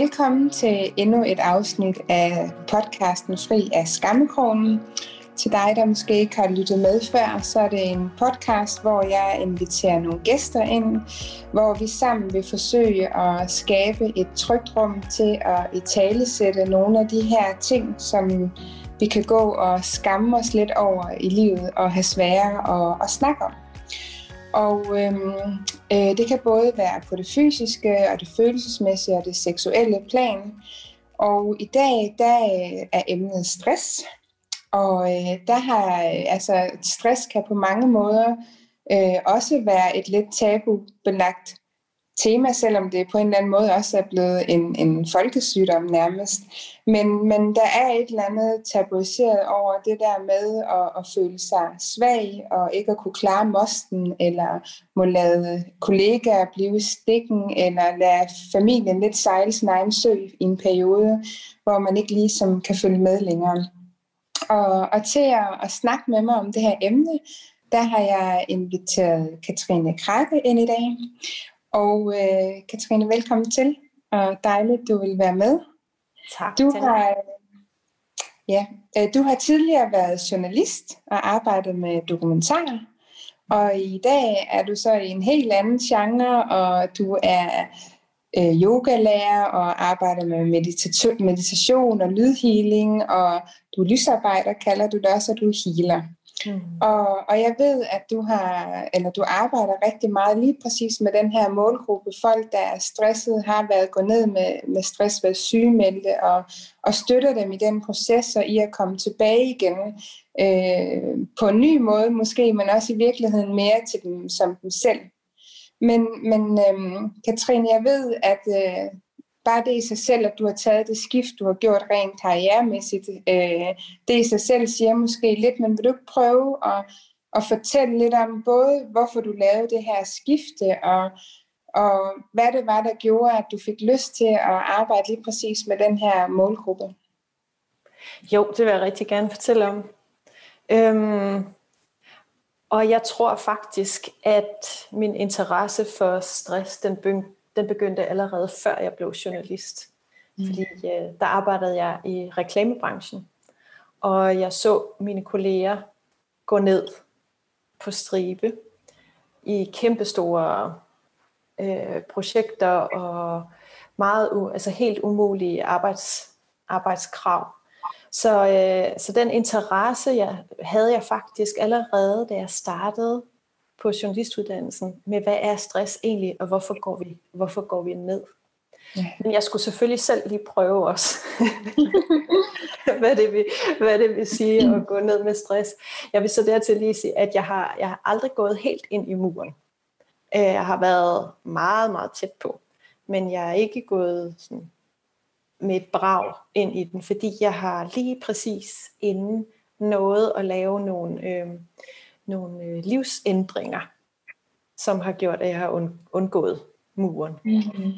Velkommen til endnu et afsnit af podcasten Fri af Skammekronen. Til dig, der måske ikke har lyttet med før, så er det en podcast, hvor jeg inviterer nogle gæster ind, hvor vi sammen vil forsøge at skabe et trygt rum til at italesætte nogle af de her ting, som vi kan gå og skamme os lidt over i livet og have svære at, at snakke om. Og øhm, øh, det kan både være på det fysiske og det følelsesmæssige og det seksuelle plan. Og i dag, der øh, er emnet stress. Og øh, der har, øh, altså, stress kan på mange måder øh, også være et lidt tabubelagt tema, selvom det på en eller anden måde også er blevet en, en folkesygdom nærmest. Men, men der er et eller andet tabuiseret over det der med at, at føle sig svag og ikke at kunne klare mosten, eller må lade kollegaer blive i stikken, eller lade familien lidt sejle sin egen sø i en periode, hvor man ikke ligesom kan følge med længere. Og, og til at, at snakke med mig om det her emne, der har jeg inviteret Katrine Krakke ind i dag. Og øh, Katrine, velkommen til, og dejligt, du vil være med. Tak du har, ja, øh, du har tidligere været journalist og arbejdet med dokumentarer, og i dag er du så i en helt anden genre, og du er øh, yogalærer og arbejder med medita- meditation og lydhealing, og du er lysarbejder, kalder du det også, og du er healer. Mm. Og, og jeg ved, at du har, eller du arbejder rigtig meget lige præcis med den her målgruppe. Folk, der er stresset, har været gået ned med, med stress, været sygemeldte, og, og støtter dem i den proces, og i at komme tilbage igen øh, på en ny måde måske, men også i virkeligheden mere til dem som dem selv. Men, men øh, Katrine, jeg ved, at øh, bare det i sig selv, at du har taget det skift, du har gjort rent karrieremæssigt, øh, det i sig selv siger måske lidt, men vil du ikke prøve at, at fortælle lidt om både, hvorfor du lavede det her skifte, og, og hvad det var, der gjorde, at du fik lyst til at arbejde lige præcis med den her målgruppe? Jo, det vil jeg rigtig gerne fortælle om. Øhm, og jeg tror faktisk, at min interesse for stress, den den begyndte allerede før jeg blev journalist. Mm. Fordi øh, der arbejdede jeg i reklamebranchen, og jeg så mine kolleger gå ned på stribe i kæmpestore øh, projekter og meget altså helt umulige arbejds, arbejdskrav. Så, øh, så den interesse jeg havde jeg faktisk allerede, da jeg startede på journalistuddannelsen med, hvad er stress egentlig, og hvorfor går vi, hvorfor går vi ned? Ja. Men jeg skulle selvfølgelig selv lige prøve også, hvad, det vil, hvad det vil sige at gå ned med stress. Jeg vil så dertil lige sige, at jeg har, jeg har aldrig gået helt ind i muren. Øh, jeg har været meget, meget tæt på, men jeg er ikke gået sådan med et brag ind i den, fordi jeg har lige præcis inden noget at lave nogle, øh, nogle øh, livsændringer, som har gjort, at jeg har undgået muren. Mm-hmm.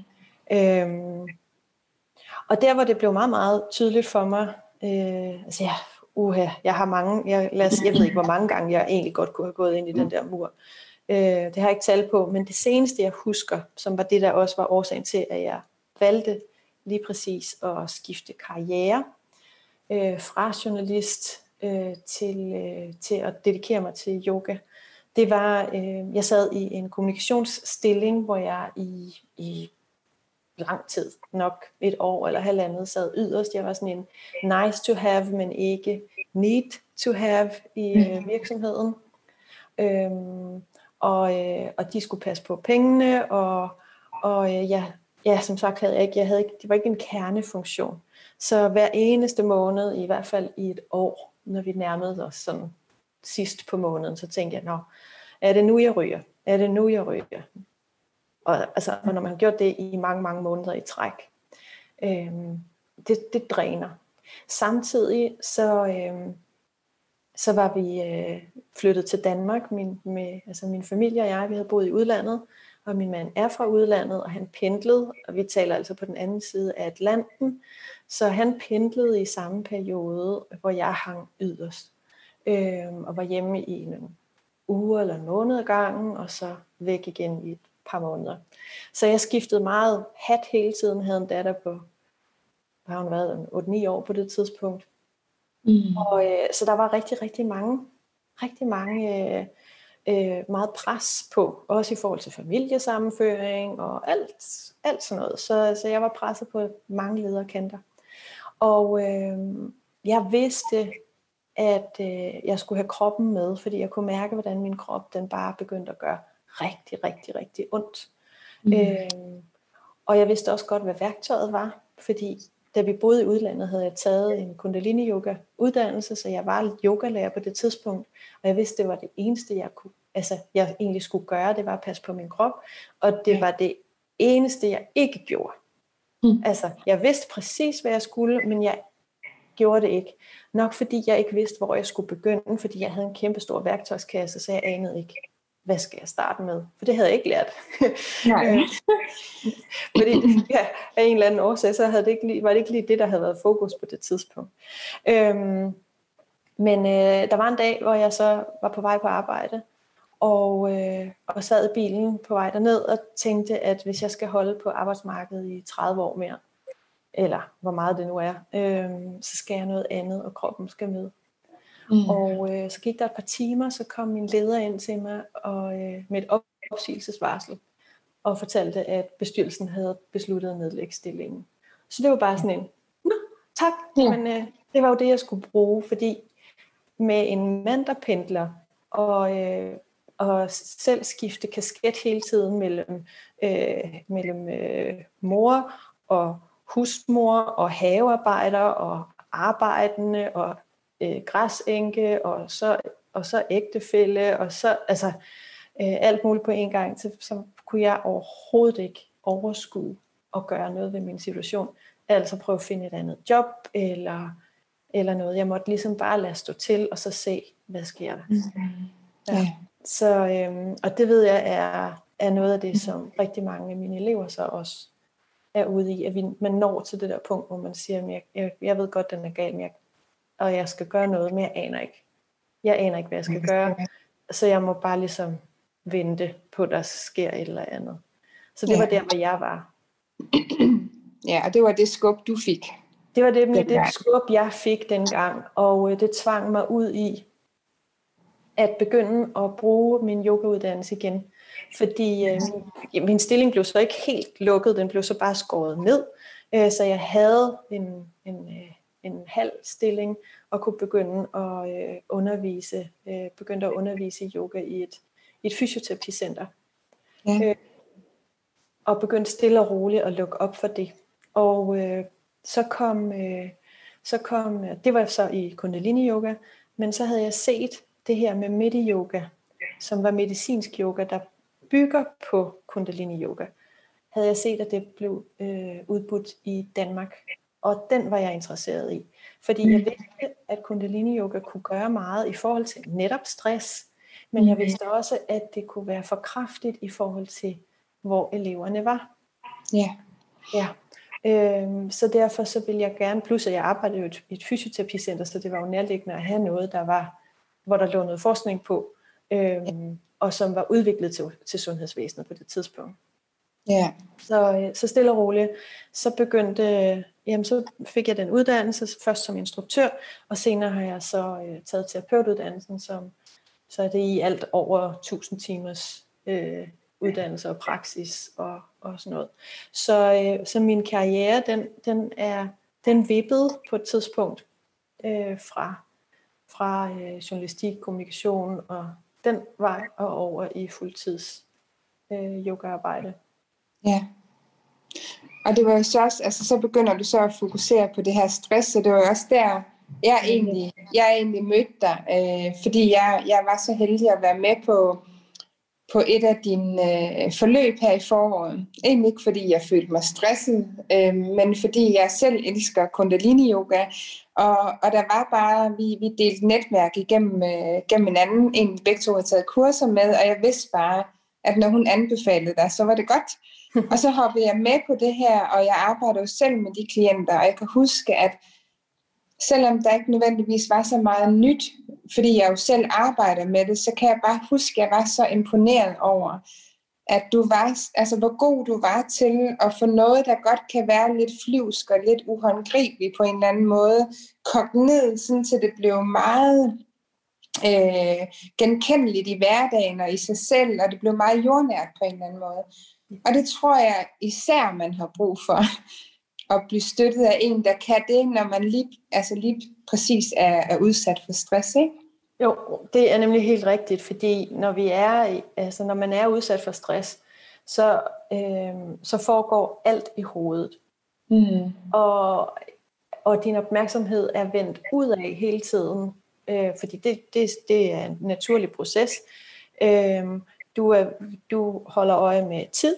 Øhm, og der hvor det blev meget, meget tydeligt for mig, øh, altså ja, uha, jeg har mange, jeg, lad os, jeg ved ikke, hvor mange gange jeg egentlig godt kunne have gået ind i den der mur. Øh, det har jeg ikke talt på, men det seneste jeg husker, som var det der også var årsagen til, at jeg valgte lige præcis at skifte karriere øh, fra journalist øh, til, øh, til at dedikere mig til yoga, det var, øh, jeg sad i en kommunikationsstilling, hvor jeg i, i lang tid, nok et år eller halvandet, sad yderst. Jeg var sådan en nice to have, men ikke need to have i øh, mm. virksomheden. Øhm, og, øh, og de skulle passe på pengene, og, og øh, ja, ja, som sagt havde jeg ikke, jeg havde ikke, det var ikke en kernefunktion. Så hver eneste måned, i hvert fald i et år, når vi nærmede os sådan sidst på måneden, så tænkte jeg, nå, er det nu, jeg ryger? Er det nu, jeg ryger? Og, altså, og når man har gjort det i mange, mange måneder i træk, øh, det, det dræner. Samtidig så, øh, så var vi øh, flyttet til Danmark. Min, med, altså min familie og jeg, vi havde boet i udlandet, og min mand er fra udlandet, og han pendlede, og vi taler altså på den anden side af Atlanten, så han pendlede i samme periode, hvor jeg hang yderst, øh, og var hjemme i nogle uger eller en måned gangen, og så væk igen i et par måneder. Så jeg skiftede meget hat hele tiden, havde en datter på, hvad har hun været, 8-9 år på det tidspunkt. Mm. Og, øh, så der var rigtig, rigtig mange, rigtig mange øh, øh, meget pres på, også i forhold til familiesammenføring og alt, alt sådan noget. Så, så jeg var presset på mange lederkanter. Og øh, jeg vidste, at øh, jeg skulle have kroppen med, fordi jeg kunne mærke, hvordan min krop den bare begyndte at gøre rigtig, rigtig, rigtig ondt. Mm. Øh, og jeg vidste også godt, hvad værktøjet var, fordi da vi boede i udlandet, havde jeg taget en kundalini yoga uddannelse, så jeg var yogalærer på det tidspunkt, og jeg vidste, det var det eneste, jeg kunne, altså jeg egentlig skulle gøre, det var at passe på min krop, og det ja. var det eneste, jeg ikke gjorde. Mm. Altså, jeg vidste præcis, hvad jeg skulle, men jeg gjorde det ikke. Nok fordi jeg ikke vidste, hvor jeg skulle begynde, fordi jeg havde en kæmpe stor værktøjskasse, så jeg anede ikke, hvad skal jeg starte med? For det havde jeg ikke lært. Nej. Øh, fordi ja, af en eller anden årsag, så havde det ikke lige, var det ikke lige det, der havde været fokus på det tidspunkt. Øhm, men øh, der var en dag, hvor jeg så var på vej på arbejde, og, øh, og sad i bilen på vej derned og tænkte, at hvis jeg skal holde på arbejdsmarkedet i 30 år mere, eller hvor meget det nu er, øh, så skal jeg noget andet, og kroppen skal med. Mm. Og øh, så gik der et par timer, så kom min leder ind til mig og, øh, med et opsigelsesvarsel, og fortalte, at bestyrelsen havde besluttet at nedlægge stillingen. Så det var bare sådan en, Nå, tak, ja. men øh, det var jo det, jeg skulle bruge, fordi med en mand, der pendler, og, øh, og selv skifte kasket hele tiden mellem, øh, mellem øh, mor og husmor og havearbejder og arbejdende og øh, græsænke og så, og så ægtefælle og så altså øh, alt muligt på en gang, så, så kunne jeg overhovedet ikke overskue at gøre noget ved min situation. Altså prøve at finde et andet job eller, eller noget. Jeg måtte ligesom bare lade stå til og så se, hvad sker der. Mm-hmm. Ja. Så, øhm, og det ved jeg er, er noget af det, som rigtig mange af mine elever så også er ude i, at vi, man når til det der punkt, hvor man siger, at jeg, jeg, jeg ved godt, den er gal, men jeg, og jeg skal gøre noget, men jeg aner ikke. Jeg aner ikke, hvad jeg skal gøre. Så jeg må bare ligesom vente på, at der sker et eller andet. Så det ja. var der, hvor jeg var. Ja, og det var det skub, du fik. Det var det, det, det skub, jeg fik dengang, og øh, det tvang mig ud i at begynde at bruge min yogauddannelse igen. Fordi øh, min, stilling blev så ikke helt lukket, den blev så bare skåret ned. Øh, så jeg havde en, en, øh, en halv stilling og kunne begynde at øh, undervise, øh, begyndte at undervise i yoga i et, i et fysioterapicenter. Ja. Øh, og begyndte stille og roligt at lukke op for det. Og øh, så kom, øh, så kom, det var så i kundalini yoga, men så havde jeg set det her med midi yoga, som var medicinsk yoga, der bygger på kundalini yoga, havde jeg set, at det blev øh, udbudt i Danmark. Og den var jeg interesseret i. Fordi jeg vidste, at kundalini yoga kunne gøre meget i forhold til netop stress, men jeg mm. vidste også, at det kunne være for kraftigt i forhold til, hvor eleverne var. Ja. Ja. Øhm, så derfor så vil jeg gerne, plus at jeg arbejdede i et fysioterapicenter, så det var jo nærliggende at have noget, der var, hvor der lå noget forskning på, øhm, og som var udviklet til, til sundhedsvæsenet på det tidspunkt. Ja. Så, øh, så stille og roligt, så begyndte, jamen så fik jeg den uddannelse, først som instruktør, og senere har jeg så øh, taget terapeutuddannelsen, som, så er det i alt over 1000 timers øh, uddannelse og praksis og, og sådan noget. Så, øh, så min karriere, den, den er den vippede på et tidspunkt øh, fra, fra øh, journalistik, kommunikation og den vej og over i fuldtids øh, yogaarbejde. Ja. Og det var jo så også, altså så begynder du så at fokusere på det her stress, og det var jo også der, jeg egentlig, jeg egentlig mødte dig, øh, fordi jeg, jeg var så heldig at være med på, på et af dine øh, forløb her i foråret. Egentlig ikke fordi jeg følte mig stresset, øh, men fordi jeg selv elsker kundalini yoga, og, og der var bare, vi, vi delte netværk igennem øh, gennem hinanden, egentlig begge to havde taget kurser med, og jeg vidste bare, at når hun anbefalede dig, så var det godt. og så hoppede jeg med på det her, og jeg arbejder jo selv med de klienter, og jeg kan huske, at selvom der ikke nødvendigvis var så meget nyt, fordi jeg jo selv arbejder med det, så kan jeg bare huske, at jeg var så imponeret over, at du var, altså hvor god du var til at få noget, der godt kan være lidt flyvsk og lidt uhåndgribeligt på en eller anden måde, kogt ned, sådan, til det blev meget øh, genkendeligt i hverdagen og i sig selv, og det blev meget jordnært på en eller anden måde. Og det tror jeg især, man har brug for at blive støttet af en, der kan det, når man lige, altså lige præcis er, er udsat for stress, ikke? Jo, det er nemlig helt rigtigt, fordi når vi er, altså når man er udsat for stress, så, øh, så foregår alt i hovedet. Mm. Og, og din opmærksomhed er vendt ud af hele tiden, øh, fordi det, det, det er en naturlig proces. Øh, du, er, du holder øje med tid,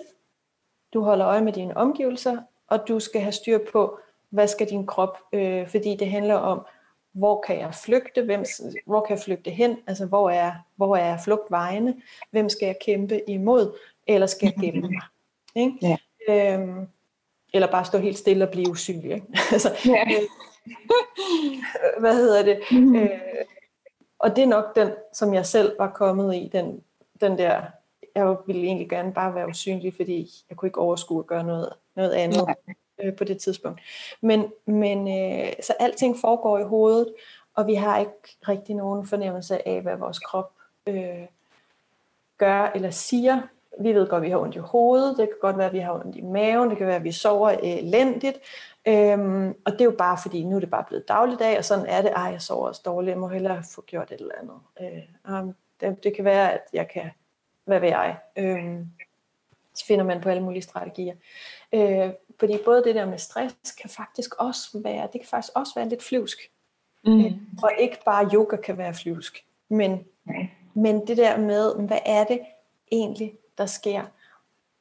du holder øje med dine omgivelser, og du skal have styr på, hvad skal din krop, øh, fordi det handler om, hvor kan jeg flygte, hvem, hvor kan jeg flygte hen, altså hvor er, hvor er flugtvejene, hvem skal jeg kæmpe imod, eller skal jeg gemme mig. Ikke? Ja. Øhm, eller bare stå helt stille og blive usynlig. Ikke? altså, ja. øh, hvad hedder det? Mm. Øh, og det er nok den, som jeg selv var kommet i, den, den der, jeg ville egentlig gerne bare være usynlig, fordi jeg kunne ikke overskue at gøre noget, noget andet. Øh, på det tidspunkt. Men, men øh, så alting foregår i hovedet, og vi har ikke rigtig nogen fornemmelse af, hvad vores krop øh, gør eller siger. Vi ved godt, at vi har ondt i hovedet, det kan godt være, at vi har ondt i maven, det kan være, at vi sover elendigt, Øhm, og det er jo bare fordi, nu er det bare blevet dagligdag, og sådan er det, ej, jeg sover også dårligt, jeg må hellere få gjort et eller andet. Øh, det, det kan være, at jeg kan, hvad ved jeg, øh, så finder man på alle mulige strategier. Øh, fordi både det der med stress kan faktisk også være, det kan faktisk også være lidt flyvsk. Mm. Øh, og ikke bare yoga kan være flyvsk. Men, mm. men det der med, hvad er det egentlig, der sker?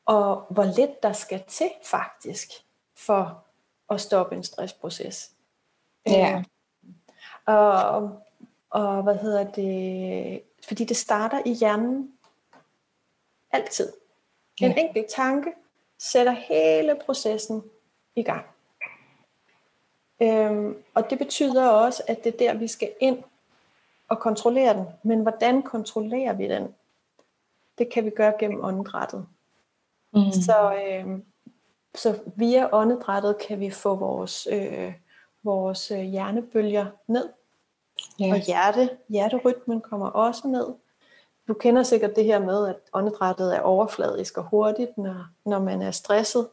Og hvor lidt der skal til faktisk, for at stoppe en stressproces. Ja. Øh, og, og hvad hedder det? Fordi det starter i hjernen altid. En ja. enkelt tanke sætter hele processen i gang. Øhm, og det betyder også, at det er der, vi skal ind og kontrollere den. Men hvordan kontrollerer vi den? Det kan vi gøre gennem åndedrættet. Mm. Så, øhm, så via åndedrættet kan vi få vores, øh, vores øh, hjernebølger ned. Yeah. Og hjerte, hjerterytmen kommer også ned. Du kender sikkert det her med, at åndedrættet er overfladisk og hurtigt, når, når man er stresset.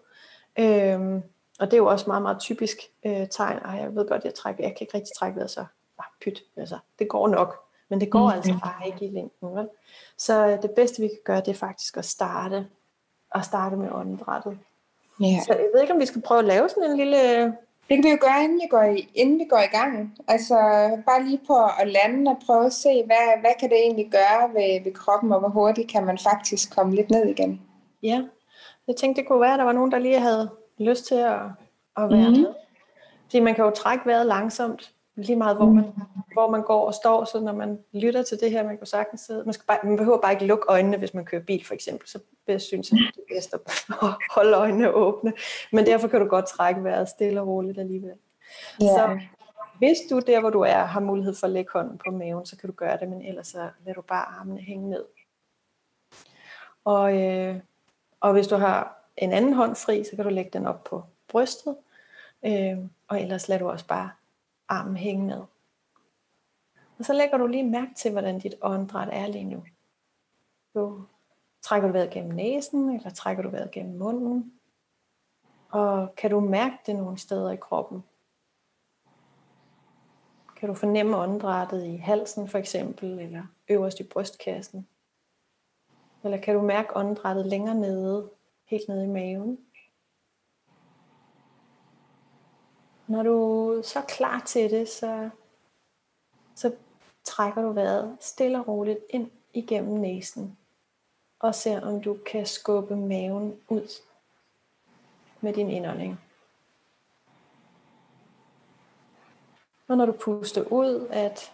Øhm, og det er jo også meget, meget typisk øh, tegn. Ej, jeg ved godt, jeg, trækker, jeg kan ikke rigtig trække vejret, så ah, pyt. Altså, det går nok, men det går mm. altså bare ikke i længden. Vel? Så øh, det bedste, vi kan gøre, det er faktisk at starte, at starte med åndedrættet. Yeah. Så jeg ved ikke, om vi skal prøve at lave sådan en lille det kan vi jo gøre, inden vi går i, inden vi går i gang. Altså bare lige på at lande og prøve at se, hvad, hvad kan det egentlig gøre ved, ved kroppen, og hvor hurtigt kan man faktisk komme lidt ned igen. Ja, jeg tænkte, det kunne være, at der var nogen, der lige havde lyst til at, at være mm. med. Fordi man kan jo trække vejret langsomt, lige meget hvor man, hvor man går og står, så når man lytter til det her, man kan sagtens sidde, man, skal bare, man behøver bare ikke lukke øjnene, hvis man kører bil for eksempel, så synes jeg, det er bedst at holde øjnene åbne, men derfor kan du godt trække vejret stille og roligt alligevel. Yeah. Så hvis du der, hvor du er, har mulighed for at lægge hånden på maven, så kan du gøre det, men ellers så lader du bare armene hænge ned. Og, øh, og hvis du har en anden hånd fri, så kan du lægge den op på brystet, øh, og ellers lader du også bare armen hænge ned. Og så lægger du lige mærke til, hvordan dit åndedræt er lige nu. Du trækker du vejret gennem næsen, eller trækker du vejret gennem munden? Og kan du mærke det nogle steder i kroppen? Kan du fornemme åndedrættet i halsen for eksempel, eller øverst i brystkassen? Eller kan du mærke åndedrættet længere nede, helt nede i maven? Når du så er klar til det, så, så trækker du vejret stille og roligt ind igennem næsen. Og ser om du kan skubbe maven ud med din indånding. Og når du puster ud, at,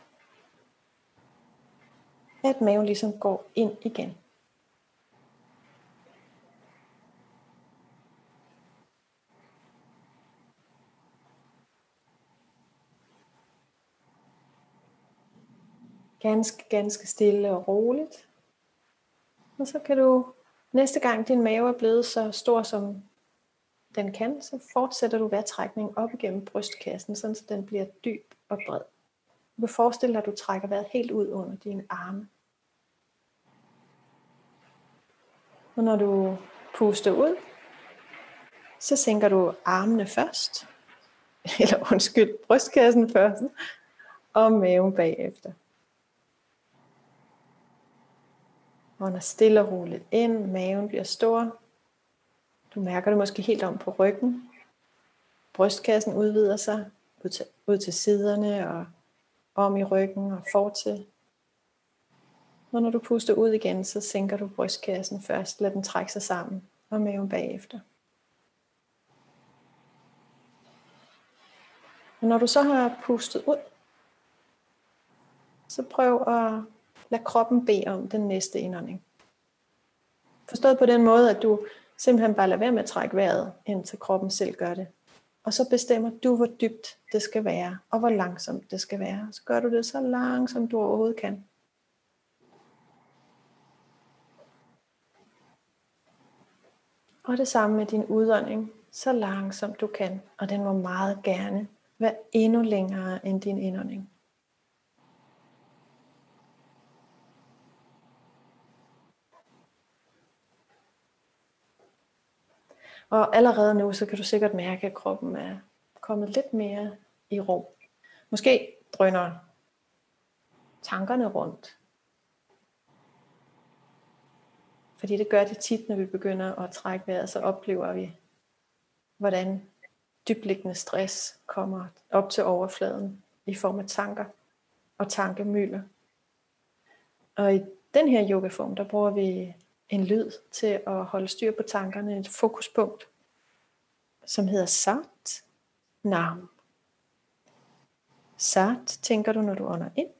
at maven ligesom går ind igen. Ganske, ganske stille og roligt. Og så kan du Næste gang din mave er blevet så stor, som den kan, så fortsætter du vejrtrækningen op igennem brystkassen, sådan så den bliver dyb og bred. Du kan forestille dig, at du trækker vejret helt ud under dine arme. Og når du puster ud, så sænker du armene først, eller undskyld, brystkassen først, og maven bagefter. Ånder stille og roligt ind, maven bliver stor. Du mærker det måske helt om på ryggen. Brystkassen udvider sig ud til, ud til siderne og om i ryggen og fortil. Og når du puster ud igen, så sænker du brystkassen først. Lad den trække sig sammen og maven bagefter. Og når du så har pustet ud, så prøv at Lad kroppen bede om den næste indånding. Forstået på den måde, at du simpelthen bare lader være med at trække vejret, indtil kroppen selv gør det. Og så bestemmer du, hvor dybt det skal være, og hvor langsomt det skal være. Så gør du det så langsomt du overhovedet kan. Og det samme med din udånding, så langsomt du kan, og den må meget gerne være endnu længere end din indånding. Og allerede nu, så kan du sikkert mærke, at kroppen er kommet lidt mere i ro. Måske drøner tankerne rundt. Fordi det gør det tit, når vi begynder at trække vejret, så oplever vi, hvordan dybliggende stress kommer op til overfladen i form af tanker og tankemøller. Og i den her yogaform, der bruger vi en lyd til at holde styr på tankerne, et fokuspunkt, som hedder sat nam. Sat tænker du, når du ånder ind.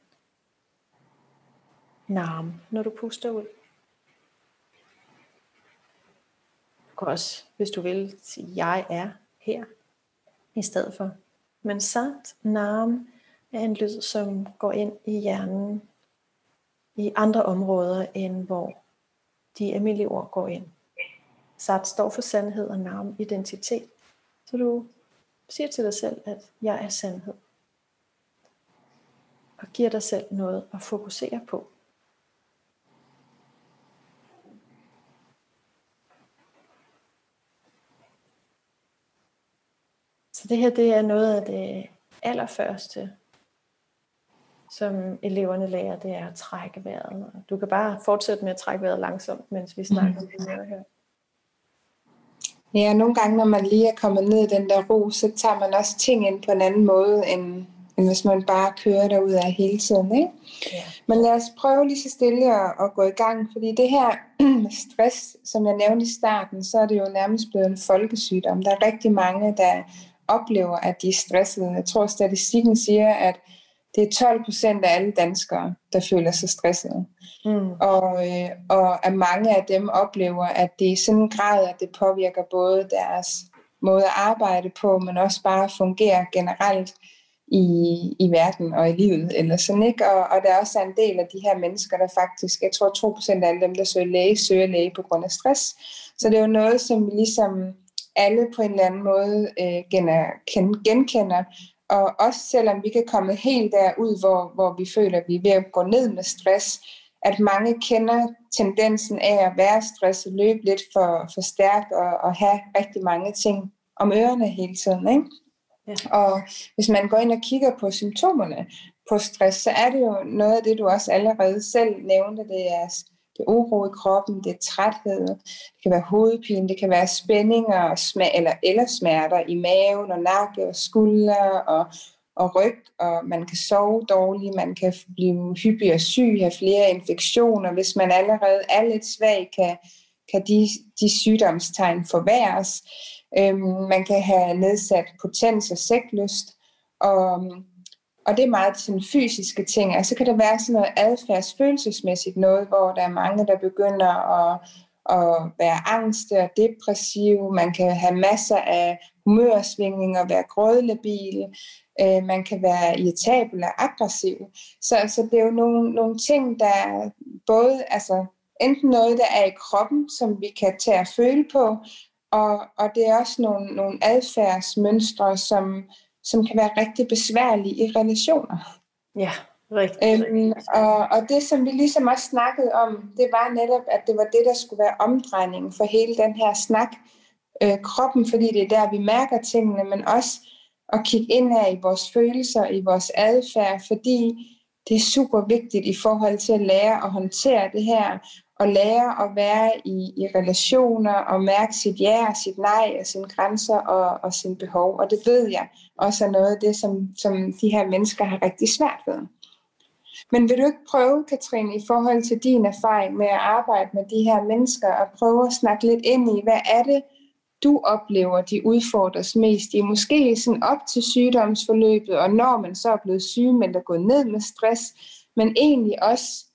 Nam, når du puster ud. Du kan også, hvis du vil, sige, jeg er her i stedet for. Men sat nam er en lyd, som går ind i hjernen i andre områder, end hvor de almindelige ord går ind. Sat står for sandhed og navn, identitet. Så du siger til dig selv, at jeg er sandhed. Og giver dig selv noget at fokusere på. Så det her det er noget af det allerførste, som eleverne lærer, det er at trække vejret. Du kan bare fortsætte med at trække vejret langsomt, mens vi snakker om det her. Ja, nogle gange, når man lige er kommet ned i den der ro, så tager man også ting ind på en anden måde, end, end hvis man bare kører derud af hele tiden. Ikke? Ja. Men lad os prøve lige så stille at, at gå i gang, fordi det her stress, som jeg nævnte i starten, så er det jo nærmest blevet en folkesygdom. Der er rigtig mange, der oplever, at de er stressede. Jeg tror, statistikken siger, at det er 12 procent af alle danskere, der føler sig stressede. Mm. Og, øh, og at mange af dem oplever, at det er sådan en grad, at det påvirker både deres måde at arbejde på, men også bare fungere generelt i, i verden og i livet. Eller sådan, ikke? Og, og der er også en del af de her mennesker, der faktisk, jeg tror 2 procent af alle dem, der søger læge, søger læge på grund af stress. Så det er jo noget, som vi ligesom alle på en eller anden måde øh, genkender, og også selvom vi kan komme helt derud, hvor, hvor vi føler, at vi er ved at gå ned med stress, at mange kender tendensen af at være stresset, løbe lidt for, for stærkt og, og have rigtig mange ting om ørerne hele tiden. Ikke? Ja. Og hvis man går ind og kigger på symptomerne på stress, så er det jo noget af det, du også allerede selv nævnte, det er det er uro i kroppen, det er træthed, det kan være hovedpine, det kan være spændinger og sma- eller, eller smerter i maven og nakke og skuldre og, og ryg, og man kan sove dårligt, man kan blive hyppig og syg, have flere infektioner. Hvis man allerede er lidt svag, kan, kan de, de sygdomstegn forværres. Øhm, man kan have nedsat potens og sæklyst, og og det er meget sådan fysiske ting. Altså, så kan der være sådan noget adfærdsfølelsesmæssigt noget, hvor der er mange, der begynder at, at være angste og depressive. Man kan have masser af humørsvingninger, være grådlabil. Øh, man kan være irritabel og aggressiv. Så, så det er jo nogle, nogle ting, der både altså, enten noget, der er i kroppen, som vi kan tage at føle på, og, og det er også nogle, nogle adfærdsmønstre, som, som kan være rigtig besværlige i relationer. Ja, rigtig. Øhm, og, og det, som vi ligesom også snakkede om, det var netop, at det var det, der skulle være omdrejningen for hele den her snak. Øh, kroppen, fordi det er der, vi mærker tingene, men også at kigge ind her i vores følelser, i vores adfærd, fordi det er super vigtigt i forhold til at lære at håndtere det her, at lære at være i, i relationer og mærke sit ja og sit nej og sine grænser og, og sine behov. Og det ved jeg også er noget af det, som, som de her mennesker har rigtig svært ved. Men vil du ikke prøve, Katrine, i forhold til din erfaring med at arbejde med de her mennesker, og prøve at snakke lidt ind i, hvad er det, du oplever, de udfordres mest i? Måske sådan op til sygdomsforløbet, og når man så er blevet syg, men der går ned med stress, men egentlig også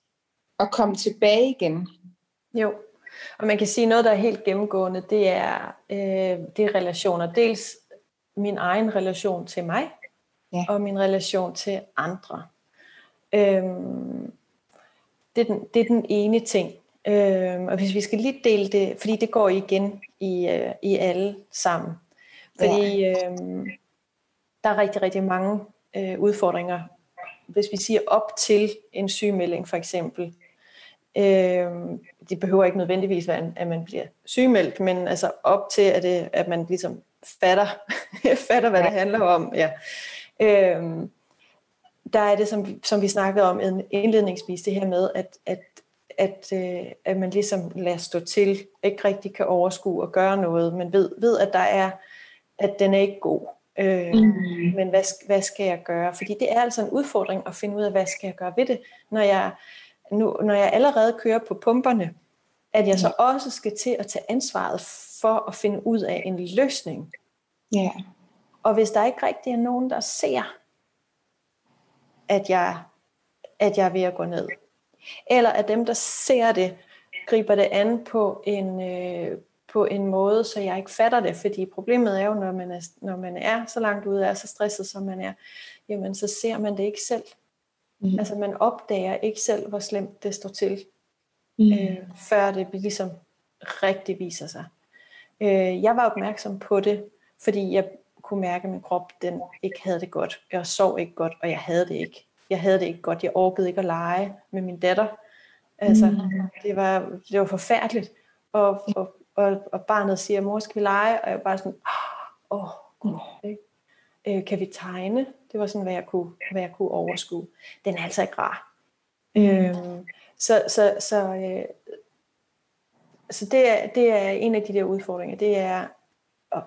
at komme tilbage igen. Jo, og man kan sige noget, der er helt gennemgående, det er, øh, det er relationer. Dels min egen relation til mig, ja. og min relation til andre. Øhm, det, er den, det er den ene ting. Øhm, og hvis vi skal lige dele det, fordi det går igen i, øh, i alle sammen. Fordi ja. øhm, der er rigtig, rigtig mange øh, udfordringer. Hvis vi siger op til en sygemelding for eksempel, Øh, det behøver ikke nødvendigvis være, at man bliver sygemeldt, men altså op til, at, det, at man ligesom fatter, fatter hvad det handler om. Ja. Øh, der er det, som, som vi snakkede om indledningsvis, det her med, at, at, at, øh, at man ligesom lader stå til, ikke rigtig kan overskue og gøre noget, men ved, ved at der er, at den er ikke god. Øh, mm. Men hvad, hvad skal jeg gøre? Fordi det er altså en udfordring at finde ud af, hvad skal jeg gøre ved det, når jeg nu, når jeg allerede kører på pumperne, at jeg så også skal til at tage ansvaret for at finde ud af en løsning. Ja. Og hvis der ikke rigtig er nogen, der ser, at jeg, at jeg er ved at gå ned, eller at dem, der ser det, griber det an på en, øh, på en måde, så jeg ikke fatter det, fordi problemet er jo, når man er, når man er så langt ude, er så stresset, som man er, jamen så ser man det ikke selv. Mm. Altså man opdager ikke selv, hvor slemt det står til, mm. øh, før det ligesom rigtig viser sig. Øh, jeg var opmærksom på det, fordi jeg kunne mærke, at min krop den ikke havde det godt. Jeg sov ikke godt, og jeg havde det ikke. Jeg havde det ikke godt. Jeg orkede ikke at lege med min datter. Altså, mm. det, var, det var forfærdeligt. Og, og, og, og barnet siger, mor, skal vi lege? Og jeg var bare sådan, åh, oh, oh, ikke? Øh, kan vi tegne? Det var sådan, hvad jeg kunne, hvad jeg kunne overskue. Den er altså ikke rar. Mm. Øhm, så så, så, øh, så det, er, det er en af de der udfordringer. Det er,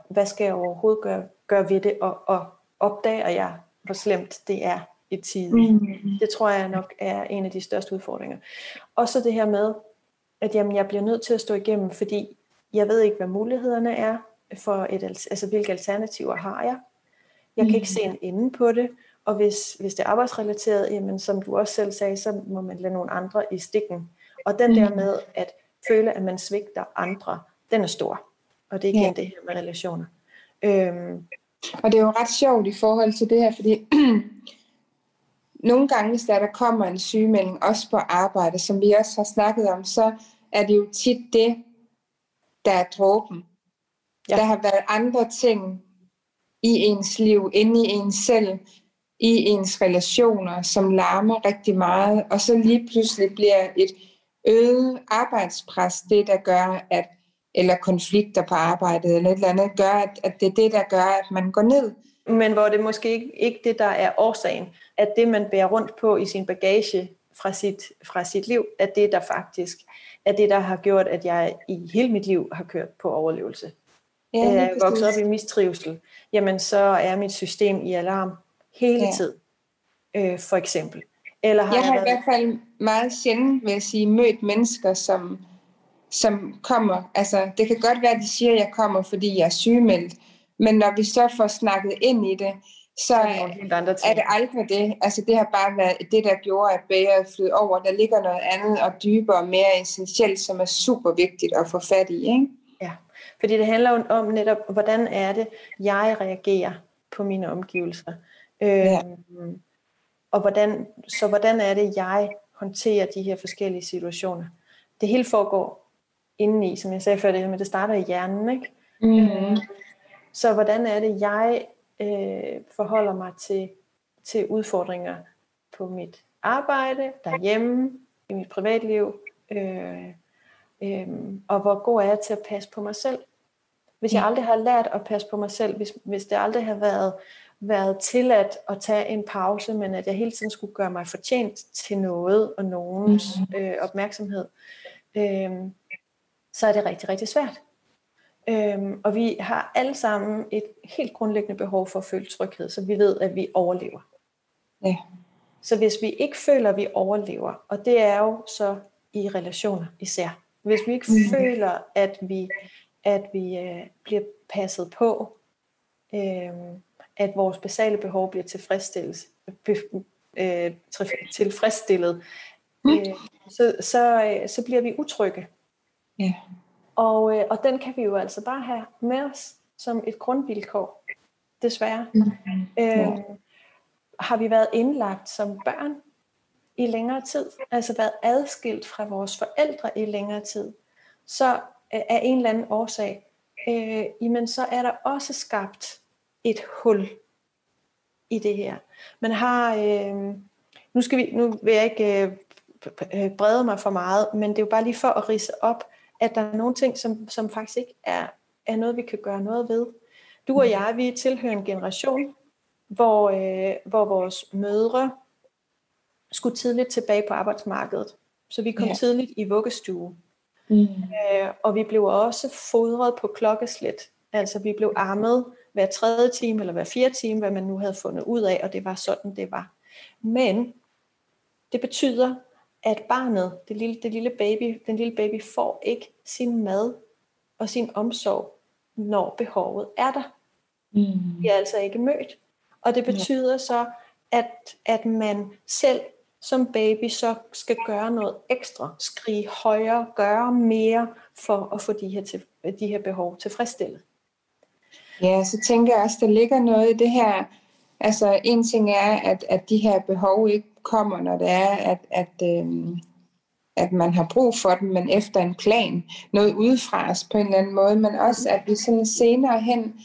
hvad skal jeg overhovedet gøre, gøre ved det, og, og opdager jeg, hvor slemt det er i tiden. Mm. Det tror jeg nok er en af de største udfordringer. Og så det her med, at jamen, jeg bliver nødt til at stå igennem, fordi jeg ved ikke, hvad mulighederne er, for et, altså hvilke alternativer har jeg. Jeg kan ikke mm. se en ende på det, og hvis, hvis det er arbejdsrelateret, jamen, som du også selv sagde, så må man lade nogle andre i stikken. Og den der mm. med at føle, at man svigter andre, den er stor. Og det er igen ja. det her med relationer. Øhm. Og det er jo ret sjovt i forhold til det her, fordi nogle gange, hvis der, der kommer en sygemelding, også på arbejde, som vi også har snakket om, så er det jo tit det, der er dråben. Ja. Der har været andre ting, i ens liv, inde i ens selv, i ens relationer, som larmer rigtig meget, og så lige pludselig bliver et øget arbejdspres det, der gør, at eller konflikter på arbejdet, eller et eller andet, gør, at, at det er det, der gør, at man går ned. Men hvor det måske ikke, ikke det, der er årsagen, at det, man bærer rundt på i sin bagage fra sit, fra sit liv, at det, der faktisk er det, der har gjort, at jeg i hele mit liv har kørt på overlevelse. Ja, er vokset op i mistrivsel jamen så er mit system i alarm hele ja. tiden, øh, for eksempel. Eller har jeg, jeg har været... i hvert fald meget sjældent, vil jeg sige, mødt mennesker, som, som kommer, altså det kan godt være, at de siger, at jeg kommer, fordi jeg er sygemeldt, men når vi så får snakket ind i det, så er, er det aldrig det. Altså det har bare været det, der gjorde, at bæret flød over. Der ligger noget andet og dybere og mere essentielt, som er super vigtigt at få fat i. Ikke? Fordi det handler jo om netop, hvordan er det, jeg reagerer på mine omgivelser. Ja. Øhm, og hvordan, så hvordan er det, jeg håndterer de her forskellige situationer. det hele foregår indeni, som jeg sagde før, det, men det starter i hjernen. Ikke? Mm. Øh, så hvordan er det, jeg øh, forholder mig til, til udfordringer på mit arbejde, derhjemme, i mit privatliv, øh, øh, og hvor god er jeg til at passe på mig selv. Hvis jeg aldrig har lært at passe på mig selv, hvis, hvis det aldrig har været, været tilladt at tage en pause, men at jeg hele tiden skulle gøre mig fortjent til noget og nogens øh, opmærksomhed, øh, så er det rigtig, rigtig svært. Øhm, og vi har alle sammen et helt grundlæggende behov for at føle tryghed, så vi ved, at vi overlever. Ja. Så hvis vi ikke føler, at vi overlever, og det er jo så i relationer især, hvis vi ikke mm. føler, at vi, at vi øh, bliver passet på, øh, at vores basale behov bliver tilfredsstillet, øh, tilfredsstillet mm. øh, så, så, øh, så bliver vi utrygge. Ja. Og, øh, og den kan vi jo altså bare have med os som et grundvilkår, desværre. Mm. Øh, har vi været indlagt som børn i længere tid, altså været adskilt fra vores forældre i længere tid, så øh, af en eller anden årsag, øh, jamen så er der også skabt et hul i det her. Man har, øh, nu, skal vi, nu vil jeg ikke øh, øh brede mig for meget, men det er jo bare lige for at rise op, at der er nogle ting, som, som faktisk ikke er, er noget, vi kan gøre noget ved. Du og jeg, vi tilhører en generation, hvor, øh, hvor vores mødre skulle tidligt tilbage på arbejdsmarkedet. Så vi kom ja. tidligt i vuggestue. Mm. Øh, og vi blev også fodret på klokkeslæt. Altså vi blev armet hver tredje time eller hver fjerde time, hvad man nu havde fundet ud af, og det var sådan, det var. Men det betyder, at barnet, det lille, det lille baby, den lille baby får ikke sin mad og sin omsorg, når behovet er der. Mm. De er altså ikke mødt. Og det betyder ja. så, at, at man selv som baby så skal gøre noget ekstra, skrige højere, gøre mere for at få de her, til, de her behov tilfredsstillet. Ja, så tænker jeg også, der ligger noget i det her. Altså en ting er, at, at de her behov ikke kommer, når det er, at, at, øhm, at man har brug for dem, men efter en plan, noget udefra os på en eller anden måde, men også at vi sådan senere hen,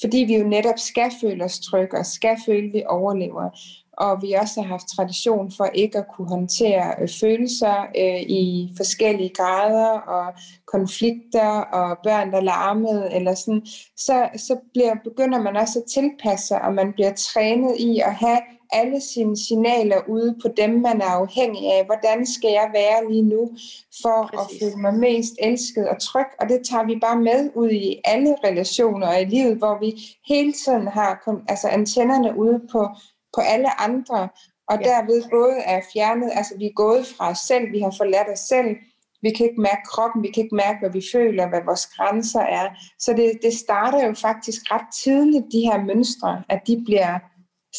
fordi vi jo netop skal føle os trygge og skal føle, at vi overlever, og vi også har haft tradition for ikke at kunne håndtere øh, følelser øh, i forskellige grader og konflikter og børn, der larmede eller sådan, så, så bliver, begynder man også at tilpasse sig, og man bliver trænet i at have alle sine signaler ude på dem, man er afhængig af. Hvordan skal jeg være lige nu for Præcis. at føle mig mest elsket og tryg? Og det tager vi bare med ud i alle relationer i livet, hvor vi hele tiden har altså antennerne ude på, på alle andre, og ja. derved både er fjernet, altså vi er gået fra os selv, vi har forladt os selv, vi kan ikke mærke kroppen, vi kan ikke mærke, hvad vi føler, hvad vores grænser er. Så det, det starter jo faktisk ret tidligt, de her mønstre, at de bliver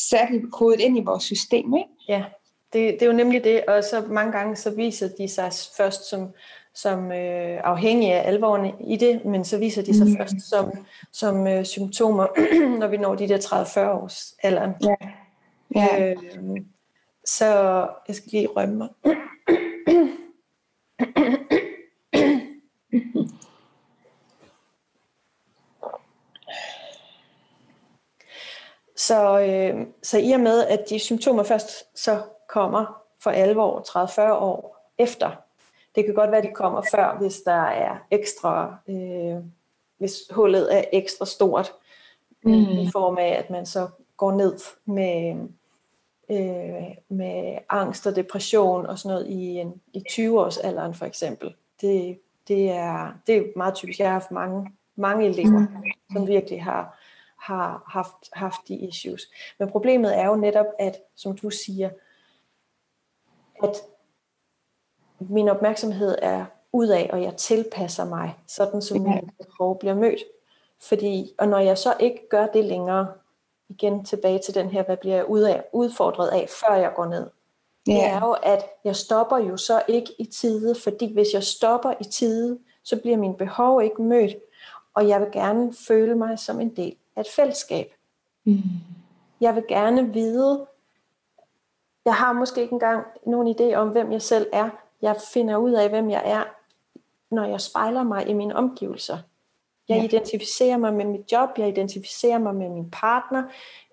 sat i kodet ind i vores system. Ikke? Ja, det, det er jo nemlig det, og så mange gange så viser de sig først som, som øh, afhængige af alvoren i det, men så viser de sig mm. først som, som øh, symptomer, når vi når de der 30-40 års alderen. Ja. Ja. Øh, så jeg skal lige rømme mig. Så, øh, så i og med, at de symptomer først så kommer for alvor 30-40 år efter, det kan godt være, at de kommer før, hvis der er ekstra, øh, hvis hullet er ekstra stort, mm. i form af, at man så går ned med, øh, med angst og depression og sådan noget i, en, i 20-årsalderen for eksempel. Det, det, er, det er meget typisk. Jeg har haft mange, mange elever, mm. som virkelig har har haft, haft de issues. Men problemet er jo netop, at, som du siger, at min opmærksomhed er ud af, og jeg tilpasser mig, sådan som min behov bliver mødt. Fordi, og når jeg så ikke gør det længere, igen tilbage til den her, hvad bliver jeg ud af, udfordret af, før jeg går ned. Yeah. Det er jo, at jeg stopper jo så ikke i tide, fordi hvis jeg stopper i tide, så bliver min behov ikke mødt, og jeg vil gerne føle mig som en del af et fællesskab. Mm. Jeg vil gerne vide, jeg har måske ikke engang nogen idé om, hvem jeg selv er. Jeg finder ud af, hvem jeg er når jeg spejler mig i mine omgivelser. Jeg ja. identificerer mig med mit job, jeg identificerer mig med min partner,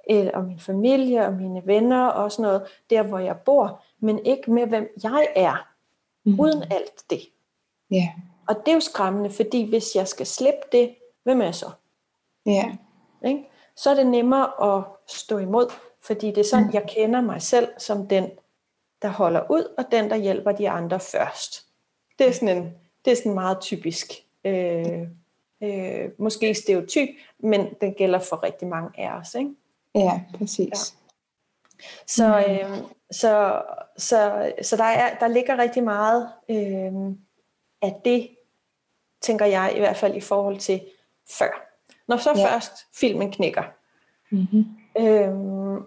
eller, og min familie og mine venner og sådan noget, der hvor jeg bor, men ikke med hvem jeg er, mm. uden alt det. Ja. Og det er jo skræmmende, fordi hvis jeg skal slippe det, hvem er jeg så? Ja. Ikke? Så er det nemmere at stå imod, fordi det er sådan, mm. jeg kender mig selv som den, der holder ud, og den, der hjælper de andre først. Det er sådan en, det er sådan meget typisk, øh, øh, måske stereotyp, men den gælder for rigtig mange af os. Ikke? Ja, præcis. Ja. Så, øh, så, så, så der, er, der ligger rigtig meget øh, af det, tænker jeg i hvert fald i forhold til før. Når så ja. først filmen knækker, mm-hmm. øh,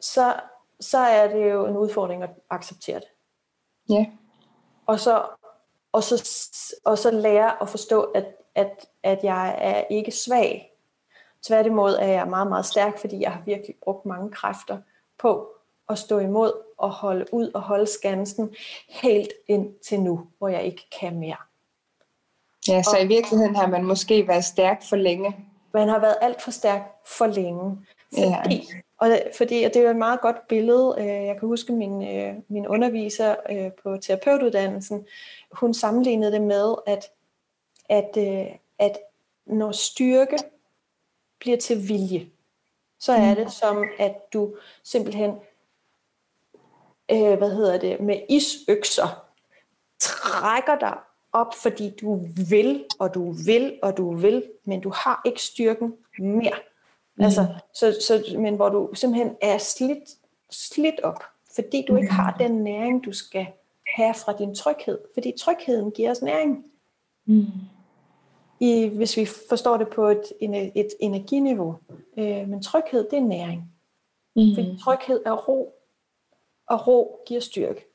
så, så er det jo en udfordring at acceptere det. Ja. Og så, og så, og så lære at forstå, at, at, at jeg er ikke svag. Tværtimod er jeg meget, meget stærk, fordi jeg har virkelig brugt mange kræfter på at stå imod og holde ud og holde skansen helt ind til nu, hvor jeg ikke kan mere. Ja, så og, i virkeligheden har man måske været stærk for længe. Man har været alt for stærk for længe. Fordi, ja. og, fordi og det er jo et meget godt billede. Øh, jeg kan huske min, øh, min underviser øh, på terapeutuddannelsen, hun sammenlignede det med, at, at, at når styrke bliver til vilje, så er det som, at du simpelthen, øh, hvad hedder det, med isøkser, trækker dig op, fordi du vil, og du vil, og du vil, men du har ikke styrken mere. Mm. Altså, så, så, men hvor du simpelthen er slidt, slidt op, fordi du ikke har den næring, du skal have fra din tryghed. Fordi trygheden giver os næring. Mm i, hvis vi forstår det på et, et energiniveau. Øh, men tryghed, det er næring. Mm. Fordi tryghed er ro, og ro giver styrke.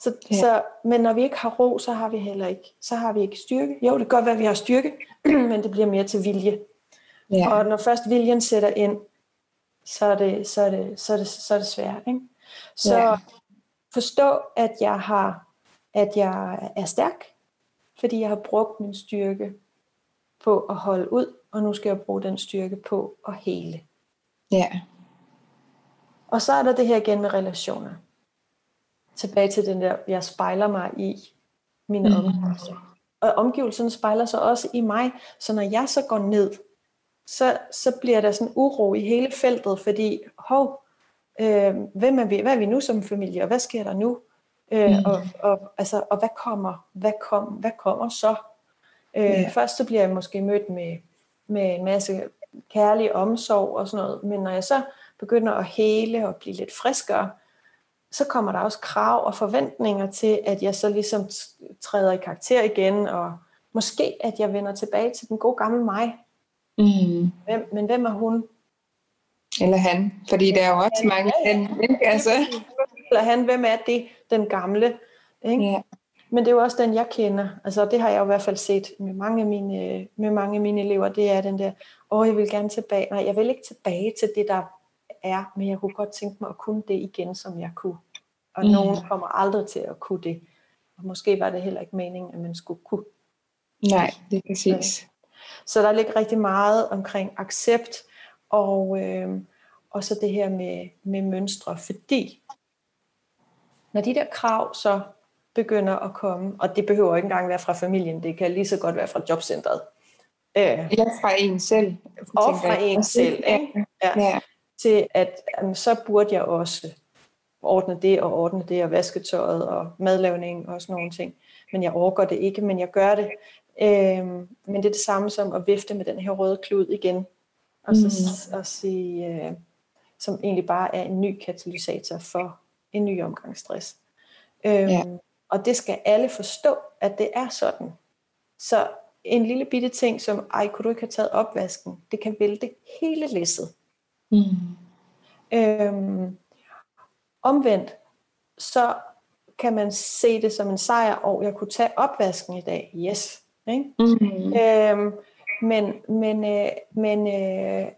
Så, ja. så, men når vi ikke har ro, så har vi heller ikke, så har vi ikke styrke. Jo, det kan godt være, at vi har styrke, men det bliver mere til vilje. Ja. Og når først viljen sætter ind, så er det, så er det, så er det, så er det svært. Ikke? Så ja. forstå, at jeg har, at jeg er stærk, fordi jeg har brugt min styrke på at holde ud, og nu skal jeg bruge den styrke på at hele. Ja. Og så er der det her igen med relationer. Tilbage til den der, jeg spejler mig i mine mm. omgivelser. Og omgivelserne spejler sig også i mig, så når jeg så går ned, så, så bliver der sådan uro i hele feltet, fordi, hov, øh, hvem er vi, hvad er vi nu som familie, og hvad sker der nu? Øh, mm. og, og, altså, og hvad kommer, hvad, kom, hvad kommer så? Øh, ja. Først så bliver jeg måske mødt med, med en masse kærlig omsorg og sådan noget, men når jeg så begynder at hele og blive lidt friskere, så kommer der også krav og forventninger til, at jeg så ligesom træder i karakter igen, og måske at jeg vender tilbage til den gode gamle mig. Mm. Hvem, men hvem er hun? Eller han, fordi der er jo også mange ja, ja. ikke? Altså. Eller han, hvem er det, den gamle? Ikke? Ja. Men det er jo også den, jeg kender. Altså, det har jeg jo i hvert fald set med mange af mine, med mange af mine elever. Det er den der, åh, jeg vil gerne tilbage. Nej, jeg vil ikke tilbage til det, der er, men jeg kunne godt tænke mig at kunne det igen, som jeg kunne. Og mm. nogen kommer aldrig til at kunne det. Og måske var det heller ikke meningen, at man skulle kunne. Nej, det er præcis. Så der ligger rigtig meget omkring accept, og, øh, og så det her med, med mønstre, fordi når de der krav så begynder at komme, og det behøver ikke engang være fra familien, det kan lige så godt være fra jobcentret. Øh, ja, fra en selv. Og fra jeg. en selv, ikke? Ja. ja. Til at jamen, så burde jeg også ordne det og ordne det og vaske tøjet og madlavning og sådan nogle ting. Men jeg overgår det ikke, men jeg gør det. Øh, men det er det samme som at vifte med den her røde klud igen. Og så mm. og sige, øh, som egentlig bare er en ny katalysator for en ny omgang stress. Øh, ja. Og det skal alle forstå, at det er sådan. Så en lille bitte ting som, ej, kunne du ikke have taget opvasken? Det kan vælte hele læsset. Mm. Øhm, omvendt, så kan man se det som en sejr, og jeg kunne tage opvasken i dag. Yes. Ikke? Mm. Øhm, men men, øh, men øh,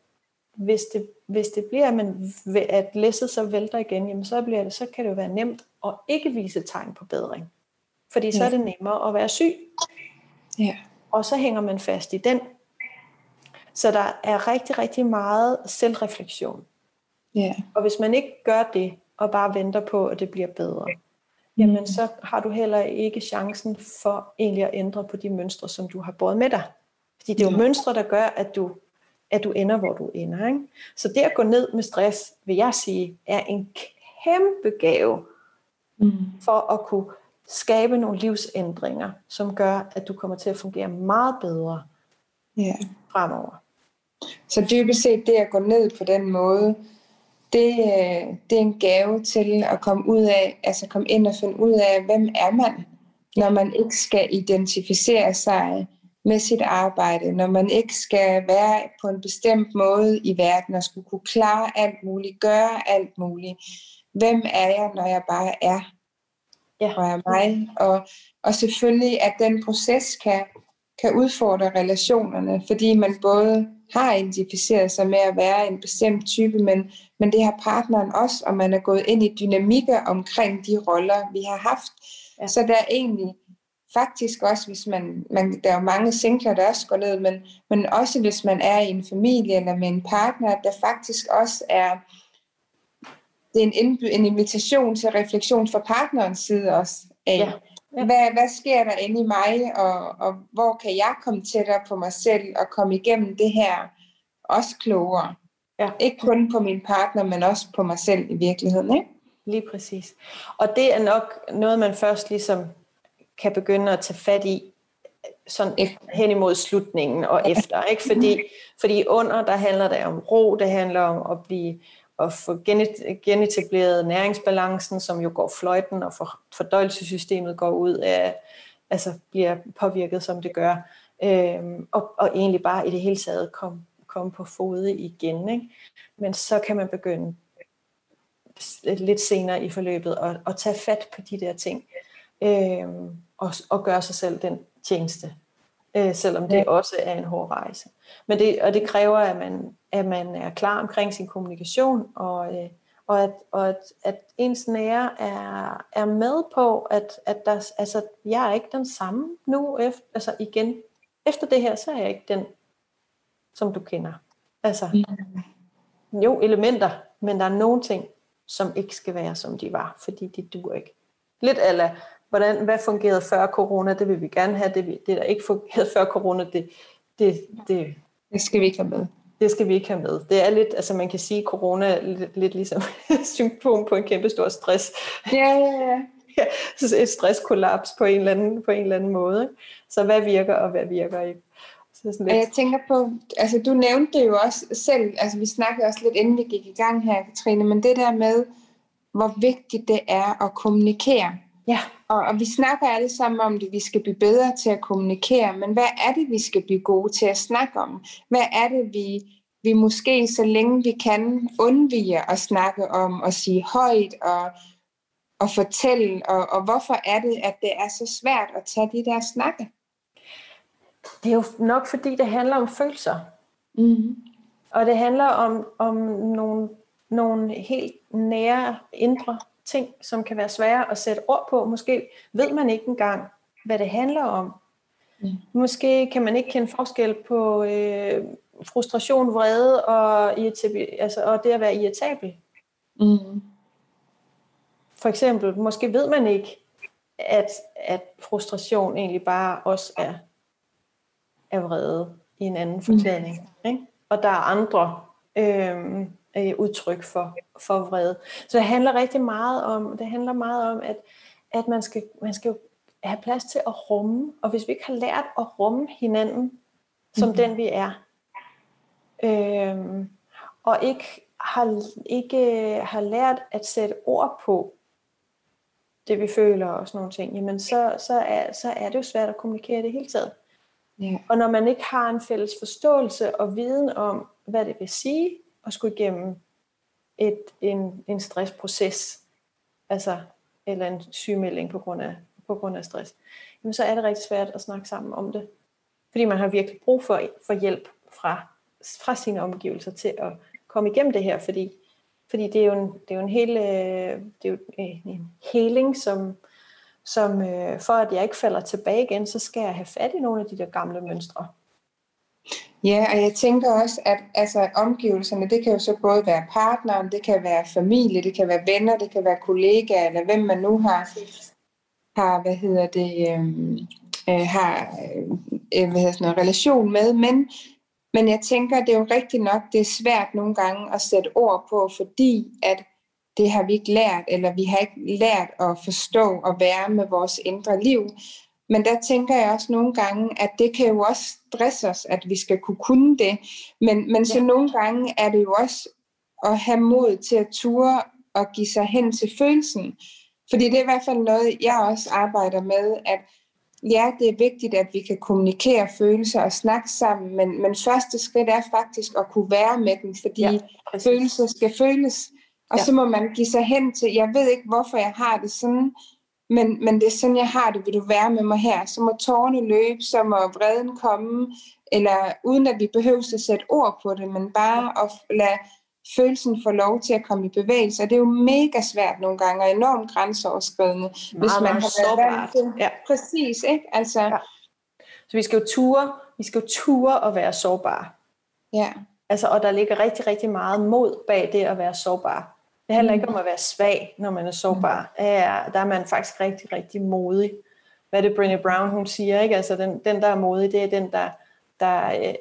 hvis, det, hvis det bliver, at, man, at læsset så vælter igen, jamen så, bliver det, så kan det jo være nemt at ikke vise tegn på bedring. Fordi så er det nemmere at være syg. Ja. Og så hænger man fast i den. Så der er rigtig, rigtig meget selvreflektion. Ja. Og hvis man ikke gør det, og bare venter på, at det bliver bedre, jamen så har du heller ikke chancen for egentlig at ændre på de mønstre, som du har båret med dig. Fordi det er jo Ja. mønstre, der gør, at du, at du ender, hvor du ender. Ikke? Så det at gå ned med stress, vil jeg sige, er en kæmpe gave Mm. for at kunne skabe nogle livsændringer, som gør, at du kommer til at fungere meget bedre Ja. fremover. Så dybest set det at gå ned på den måde, det, øh, det er en gave til at komme ud af, altså komme ind og finde ud af, hvem er man, når man ikke skal identificere sig med sit arbejde, når man ikke skal være på en bestemt måde i verden og skulle kunne klare alt muligt, gøre alt muligt. Hvem er jeg, når jeg bare er Ja. og er mig? Og, og selvfølgelig, at den proces kan, kan udfordre relationerne, fordi man både har identificeret sig med at være en bestemt type, men, men det har partneren også, og man er gået ind i dynamikker omkring de roller, vi har haft. Ja. Ja. Så der er egentlig faktisk også, hvis man, man der er jo mange singler, der også går ned, men, men også hvis man er i en familie eller med en partner, at der faktisk også er det er en, en invitation til refleksion fra partnerens side også af, Ja. Ja. Hvad, hvad sker der inde i mig, og, og hvor kan jeg komme tættere på mig selv og komme igennem det her også klogere. Ja. Ikke kun på min partner, men også på mig selv i virkeligheden. Ikke? Lige præcis. Og det er nok noget, man først ligesom kan begynde at tage fat i sådan Efter. hen imod slutningen og efter. Ikke? Fordi, fordi under, der handler det om ro, det handler om at blive at få genet- genetableret næringsbalancen, som jo går fløjten, og for, fordøjelsessystemet går ud af, altså bliver påvirket, som det gør. Øhm, og, og egentlig bare i det hele taget komme kom på fode igen. Ikke? Men så kan man begynde lidt senere i forløbet og, og tage fat på de der ting øhm, og, og gøre sig selv den tjeneste, øh, selvom det også er en hård rejse. Men det, og det kræver, at man, at man er klar omkring sin kommunikation, og, øh, og, at, og at, at ens nære er, er med på, at, at der, altså, jeg er ikke den samme nu, efter, altså igen, efter det her, så er jeg ikke den, som du kender. Altså, jo, elementer, men der er nogle ting, som ikke skal være, som de var, fordi de duer ikke. Lidt eller, hvordan, hvad fungerede før corona, det vil vi gerne have, det, det der ikke fungerede før corona, det, det, det, Det skal vi ikke have med. Det skal vi ikke have med. Det er lidt, altså man kan sige, at corona er lidt, lidt ligesom symptom på en kæmpe stor stress. Ja, ja, ja. Så et stresskollaps på en eller anden, på en eller anden måde. ikke? Så hvad virker, og hvad virker ikke? Så sådan lidt, jeg tænker på, altså du nævnte det jo også selv, altså vi snakkede også lidt inden vi gik i gang her, Katrine, men det der med, hvor vigtigt det er at kommunikere. Ja, Og, og vi snakker alle sammen om det, vi skal blive bedre til at kommunikere, men hvad er det, vi skal blive gode til at snakke om? Hvad er det, vi, vi måske så længe vi kan undvige at snakke om og sige højt og, og fortælle, og, og hvorfor er det, at det er så svært at tage de der snakke? det er jo nok fordi, det handler om følelser. Mm-hmm. Og det handler om, om nogle, nogle helt nære indre ting, som kan være svære at sætte ord på. Måske ved man ikke engang, hvad det handler om. Mm. Måske kan man ikke kende forskel på øh, frustration, vrede og, irritab- altså, og det at være irritabel. Mm-hmm. For eksempel, måske ved man ikke, at, at frustration egentlig bare også er, er vrede i en anden forklædning. Ikke? Og der er andre øhm, øh, udtryk for, for vrede. Så det handler rigtig meget om, det handler meget om, at, at man, skal, man skal have plads til at rumme, og hvis vi ikke har lært at rumme hinanden, som Mhm. den vi er, øhm, og ikke har, ikke har lært at sætte ord på det, vi føler og sådan nogle ting, jamen så, så, er, så er det jo svært at kommunikere det hele taget. Ja. Og når man ikke har en fælles forståelse og viden om, hvad det vil sige at skulle igennem et, en, en stressproces, altså, eller en sygemelding på grund, af, på grund af stress, jamen så er det rigtig svært at snakke sammen om det. Fordi man har virkelig brug for, for hjælp fra, fra sine omgivelser til at komme igennem det her, fordi, fordi det er jo en, det er jo en hel, øh, det er jo en en healing, som, som øh, for at jeg ikke falder tilbage igen, så skal jeg have fat i nogle af de der gamle mønstre. Ja, og jeg tænker også, at altså, omgivelserne, det kan jo så både være partneren, det kan være familie, det kan være venner, det kan være kollegaer, eller hvem man nu har, har hvad hedder det, øhm, øh, har øh, øh, hvad hedder sådan noget, relation med. Men, men jeg tænker, det er jo rigtigt nok, det er svært nogle gange at sætte ord på, fordi at det har vi ikke lært, eller vi har ikke lært at forstå og være med vores indre liv. Men der tænker jeg også nogle gange, at det kan jo også stresse os, at vi skal kunne kunne det. Men, men så nogle gange er det jo også at have mod til at ture og give sig hen til følelsen. Fordi det er i hvert fald noget, jeg også arbejder med, at ja, det er vigtigt, at vi kan kommunikere følelser og snakke sammen, men, men første skridt er faktisk at kunne være med dem, fordi ja, følelser skal føles. Og ja. så må man give sig hen til, jeg ved ikke, hvorfor jeg har det sådan, men, men det er sådan, jeg har det, vil du være med mig her? Så må tårne løbe, så må vreden komme, eller uden at vi behøver at sætte ord på det, men bare at lade følelsen få lov til at komme i bevægelse. Og det er jo mega svært nogle gange, og enormt grænseoverskridende, meget, hvis man har været vant til. Ja. Præcis, ikke? Altså, ja. Så vi skal jo ture, vi skal jo ture og være sårbare. Ja. Altså, og der ligger rigtig, rigtig meget mod bag det at være sårbar. Det handler ikke om at være svag, når man er sårbar. Ja, der er man faktisk rigtig, rigtig modig. Hvad det Brené Brown, hun siger? Ikke? Altså, den, den, der er modig, det er den, der, der øh,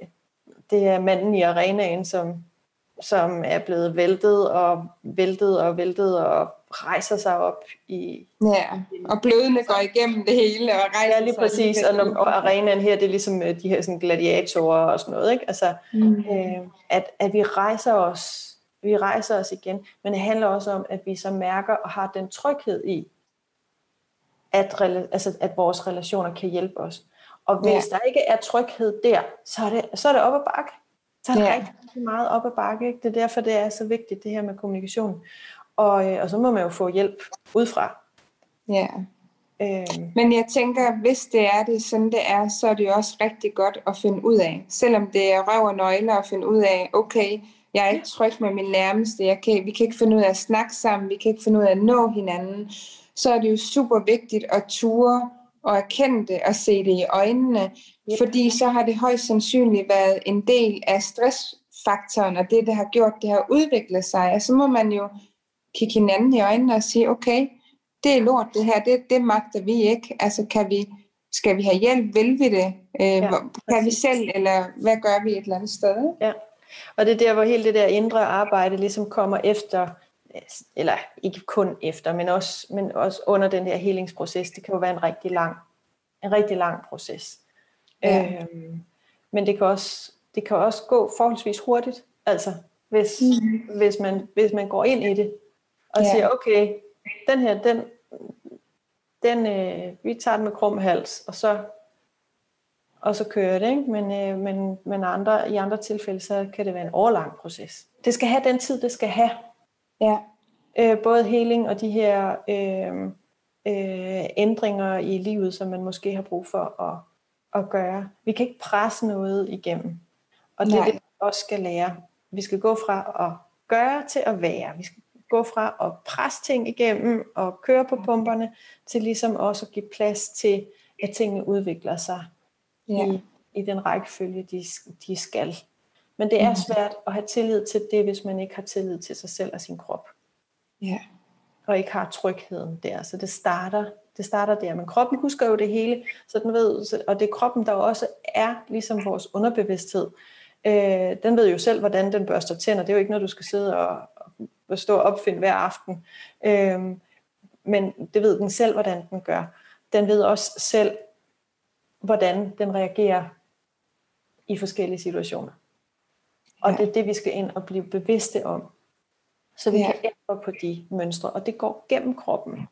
det er manden i arenaen, som, som er blevet væltet og væltet og væltet og rejser sig op i... Ja, og blødende går igennem det hele og rejser Ja, lige præcis. Og, når, og arenaen her, det er ligesom øh, de her sådan gladiatorer og sådan noget. Ikke? Altså, mm. øh, at, at vi rejser os vi rejser os igen, men det handler også om, at vi så mærker og har den tryghed i, at, altså, at vores relationer kan hjælpe os. Og hvis ja. der ikke er tryghed der, så er det, så er det op ad bakke. Så er det ja. rigtig meget op ad bakke. Ikke? Det er derfor, det er så vigtigt, det her med kommunikation. Og, øh, og så må man jo få hjælp udefra. Ja. Øhm. Men jeg tænker, hvis det er det, sådan det er, så er det jo også rigtig godt at finde ud af. Selvom det er røv og nøgler at finde ud af, okay, jeg er ikke tryg med min nærmeste. Jeg kan, vi kan ikke finde ud af at snakke sammen. Vi kan ikke finde ud af at nå hinanden. Så er det jo super vigtigt at ture og erkende det og se det i øjnene. Ja. Fordi så har det højst sandsynligt været en del af stressfaktoren, og det, der har gjort, det har udviklet sig. Og så må man jo kigge hinanden i øjnene og sige, okay, det er lort det her, det, det magter vi ikke. Altså kan vi, skal vi have hjælp, vil vi det? Øh, ja, kan vi selv, eller hvad gør vi et eller andet sted? Ja. Og det er der, hvor hele det der indre arbejde ligesom kommer efter, eller ikke kun efter, men også, men også under den her helingsproces. Det kan jo være en rigtig lang, en rigtig lang proces. Ja. Øhm, men det kan, også, det kan også gå forholdsvis hurtigt, altså hvis, mm. hvis, man, hvis man går ind i det og ja. siger, okay, den her, den, den øh, vi tager den med krum hals, og så og så kører det. Ikke? Men, øh, men, men andre, i andre tilfælde, så kan det være en overlang proces. Det skal have den tid, det skal have. Ja. Øh, både heling og de her øh, øh, ændringer i livet, som man måske har brug for at, at gøre. Vi kan ikke presse noget igennem. Og det Nej. er det, vi også skal lære. Vi skal gå fra at gøre til at være. Vi skal gå fra at presse ting igennem og køre på pumperne, til ligesom også at give plads til, at tingene udvikler sig ja. i, i den rækkefølge, de, de skal. Men det er mm. svært at have tillid til det, hvis man ikke har tillid til sig selv og sin krop. Ja. Og ikke har trygheden der. Så det starter, det starter der. Men kroppen husker jo det hele, så den ved, og det er kroppen, der også er ligesom vores underbevidsthed. Øh, den ved jo selv, hvordan den børster tænder. Det er jo ikke noget, du skal sidde og, og stå og opfinde hver aften. Øh, men det ved den selv, hvordan den gør. Den ved også selv, hvordan den reagerer i forskellige situationer. Og ja. det er det, vi skal ind og blive bevidste om. Så vi ja. kan ændre på de mønstre, og det går gennem kroppen.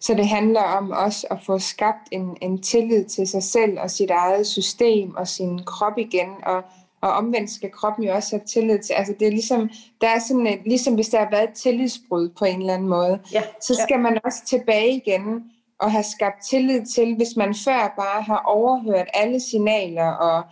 Så det handler om også at få skabt en, en tillid til sig selv og sit eget system og sin krop igen, og, og omvendt skal kroppen jo også have tillid til, altså det er ligesom, der er sådan et, ligesom hvis der har været et tillidsbrud på en eller anden måde, ja, så skal ja. man også tilbage igen og have skabt tillid til, hvis man før bare har overhørt alle signaler og,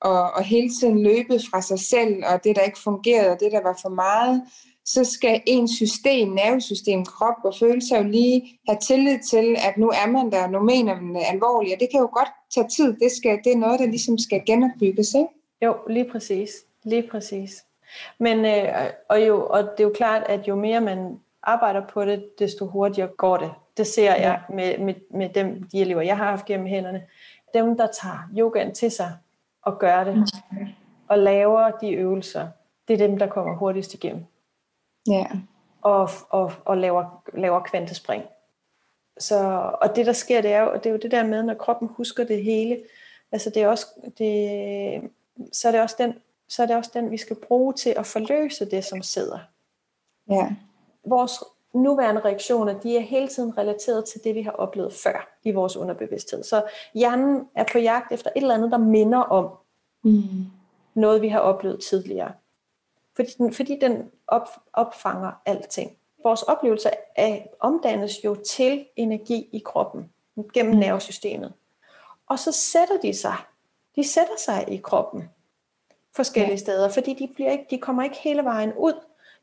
og, og hele tiden løbet fra sig selv, og det, der ikke fungerede, og det, der var for meget, så skal ens system, nervesystem, krop og følelser jo lige have tillid til, at nu er man der, nu mener man det alvorligt, og det kan jo godt tage tid. Det, skal, det er noget, der ligesom skal genopbygges, ikke? Jo, lige præcis. Lige præcis. Men, øh, og, jo, og det er jo klart, at jo mere man arbejder på det, desto hurtigere går det. Det ser jeg med, med, med dem, de elever, jeg har haft gennem hænderne. Dem, der tager yogaen til sig og gør det, mm. og laver de øvelser, det er dem, der kommer hurtigst igennem. Ja. Og, og, og laver, laver kvantespring. Så, og det, der sker, det er, jo, det er jo det der med, når kroppen husker det hele. Altså det er også, det, så, er det også den, så er det også den, vi skal bruge til at forløse det, som sidder. Ja. Vores nuværende reaktioner, de er hele tiden relateret til det, vi har oplevet før i vores underbevidsthed. Så hjernen er på jagt efter et eller andet, der minder om mm. noget, vi har oplevet tidligere. Fordi den, fordi den op, opfanger alting. Vores oplevelser af, omdannes jo til energi i kroppen gennem mm. nervesystemet. Og så sætter de sig. De sætter sig i kroppen forskellige ja. steder, fordi de, bliver ikke, de kommer ikke hele vejen ud,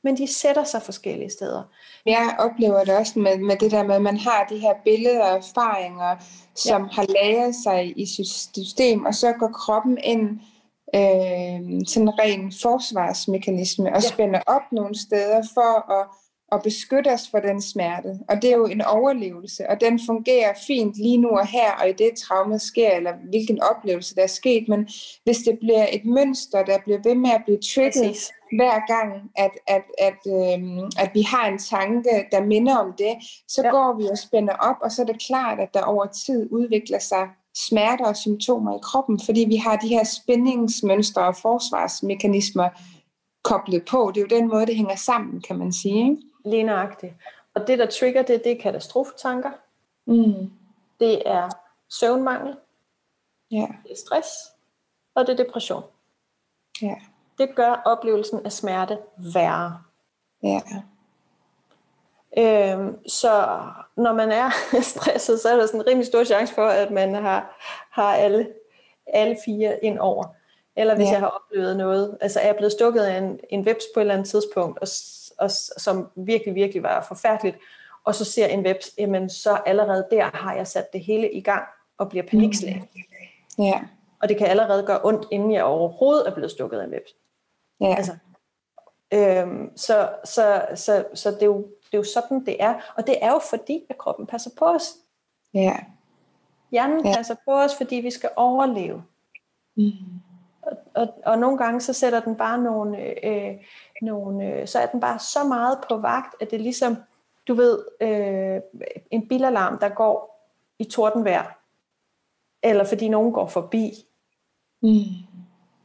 men de sætter sig forskellige steder. Jeg oplever det også med, med det der med, at man har de her billeder og erfaringer, som ja. har lagret sig i system, og så går kroppen ind øh, sådan en ren forsvarsmekanisme og ja. spænder op nogle steder for at og beskytte os for den smerte. Og det er jo en overlevelse, og den fungerer fint lige nu og her, og i det traumet sker, eller hvilken oplevelse der er sket. Men hvis det bliver et mønster, der bliver ved med at blive trigget Præcis. Hver gang, at, at, at, øhm, at vi har en tanke, der minder om det, så ja. går vi og spænder op, og så er det klart, at der over tid udvikler sig smerter og symptomer i kroppen, fordi vi har de her spændingsmønstre og forsvarsmekanismer koblet på. Det er jo den måde, det hænger sammen, kan man sige. Ikke? Lige nøjagtigt. Og det, der trigger det, det er katastrofetanker. Mm. Det er søvnmangel. Ja. Det er stress. Og det er depression. Ja. Det gør oplevelsen af smerte værre. Ja. Øhm, så når man er stresset, så er der sådan en rimelig stor chance for, at man har, har alle, alle fire ind over. Eller hvis ja. jeg har oplevet noget, altså er jeg blevet stukket af en, en webs på et eller andet tidspunkt, og og, som virkelig, virkelig var forfærdeligt, og så ser en web, jamen så allerede der har jeg sat det hele i gang og bliver panikslagen. Mm. Ja. Og det kan allerede gøre ondt, inden jeg overhovedet er blevet stukket af en web. Ja. Altså, øhm, så, så, så, så det, er jo, det er jo sådan, det er. Og det er jo fordi, at kroppen passer på os. Ja. Hjernen ja. passer på os, fordi vi skal overleve. Mm. Og, og, og nogle gange så sætter den bare nogle, øh, nogle øh, så er den bare så meget på vagt, at det er ligesom, du ved, øh, en bilalarm, der går i tordenvejr, eller fordi nogen går forbi. Mm.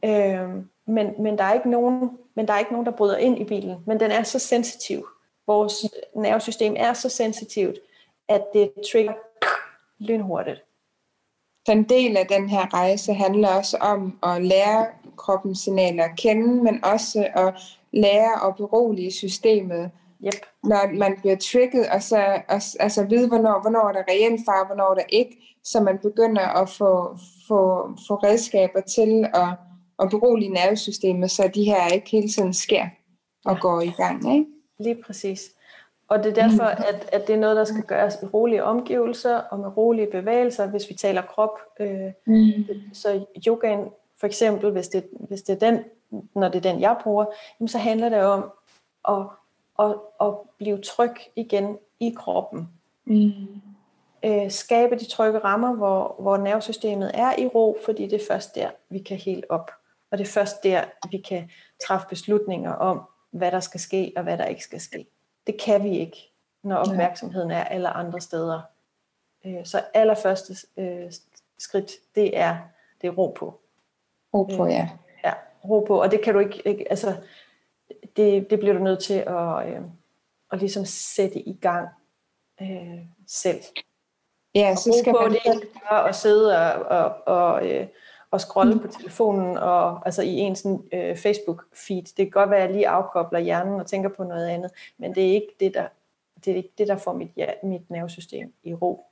Øh, men, men, der er ikke nogen, men der er ikke nogen, der bryder ind i bilen. Men den er så sensitiv. Vores nervesystem er så sensitivt, at det trigger lynhurtigt. Den del af den her rejse handler også om at lære kroppens signaler at kende, men også at lære at berolige systemet, yep. når man bliver trigget, og så og, altså vide, hvornår, hvornår er der reelt far, hvornår er der ikke, så man begynder at få, få, få redskaber til at, at berolige nervesystemet, så de her ikke hele tiden sker og ja. går i gang. Ikke? Lige præcis. Og det er derfor, at, at det er noget, der skal gøres i rolige omgivelser og med rolige bevægelser, hvis vi taler krop. Øh, mm. Så yogaen for eksempel, hvis det, hvis det er den, når det er den, jeg bruger, jamen så handler det om at, at, at blive tryg igen i kroppen. Mm. Øh, skabe de trygge rammer, hvor, hvor nervesystemet er i ro, fordi det er først der, vi kan helt op. Og det er først der, vi kan træffe beslutninger om, hvad der skal ske og hvad der ikke skal ske. Det kan vi ikke, når opmærksomheden er alle andre steder. Øh, så allerførste øh, skridt, det er, det er ro på. Ro på, ja. Øh, ja, ro på. Og det kan du ikke, ikke altså, det, det bliver du nødt til at, øh, at ligesom sætte i gang øh, selv. Ja, så skal på, man... Det ikke bare at sidde og, og, og, øh, og scrolle mm. på telefonen, og altså i en sådan, øh, Facebook-feed. Det kan godt være, at jeg lige afkobler hjernen og tænker på noget andet, men det er ikke det, der, det, er ikke det, der får mit, ja, mit nervesystem i ro.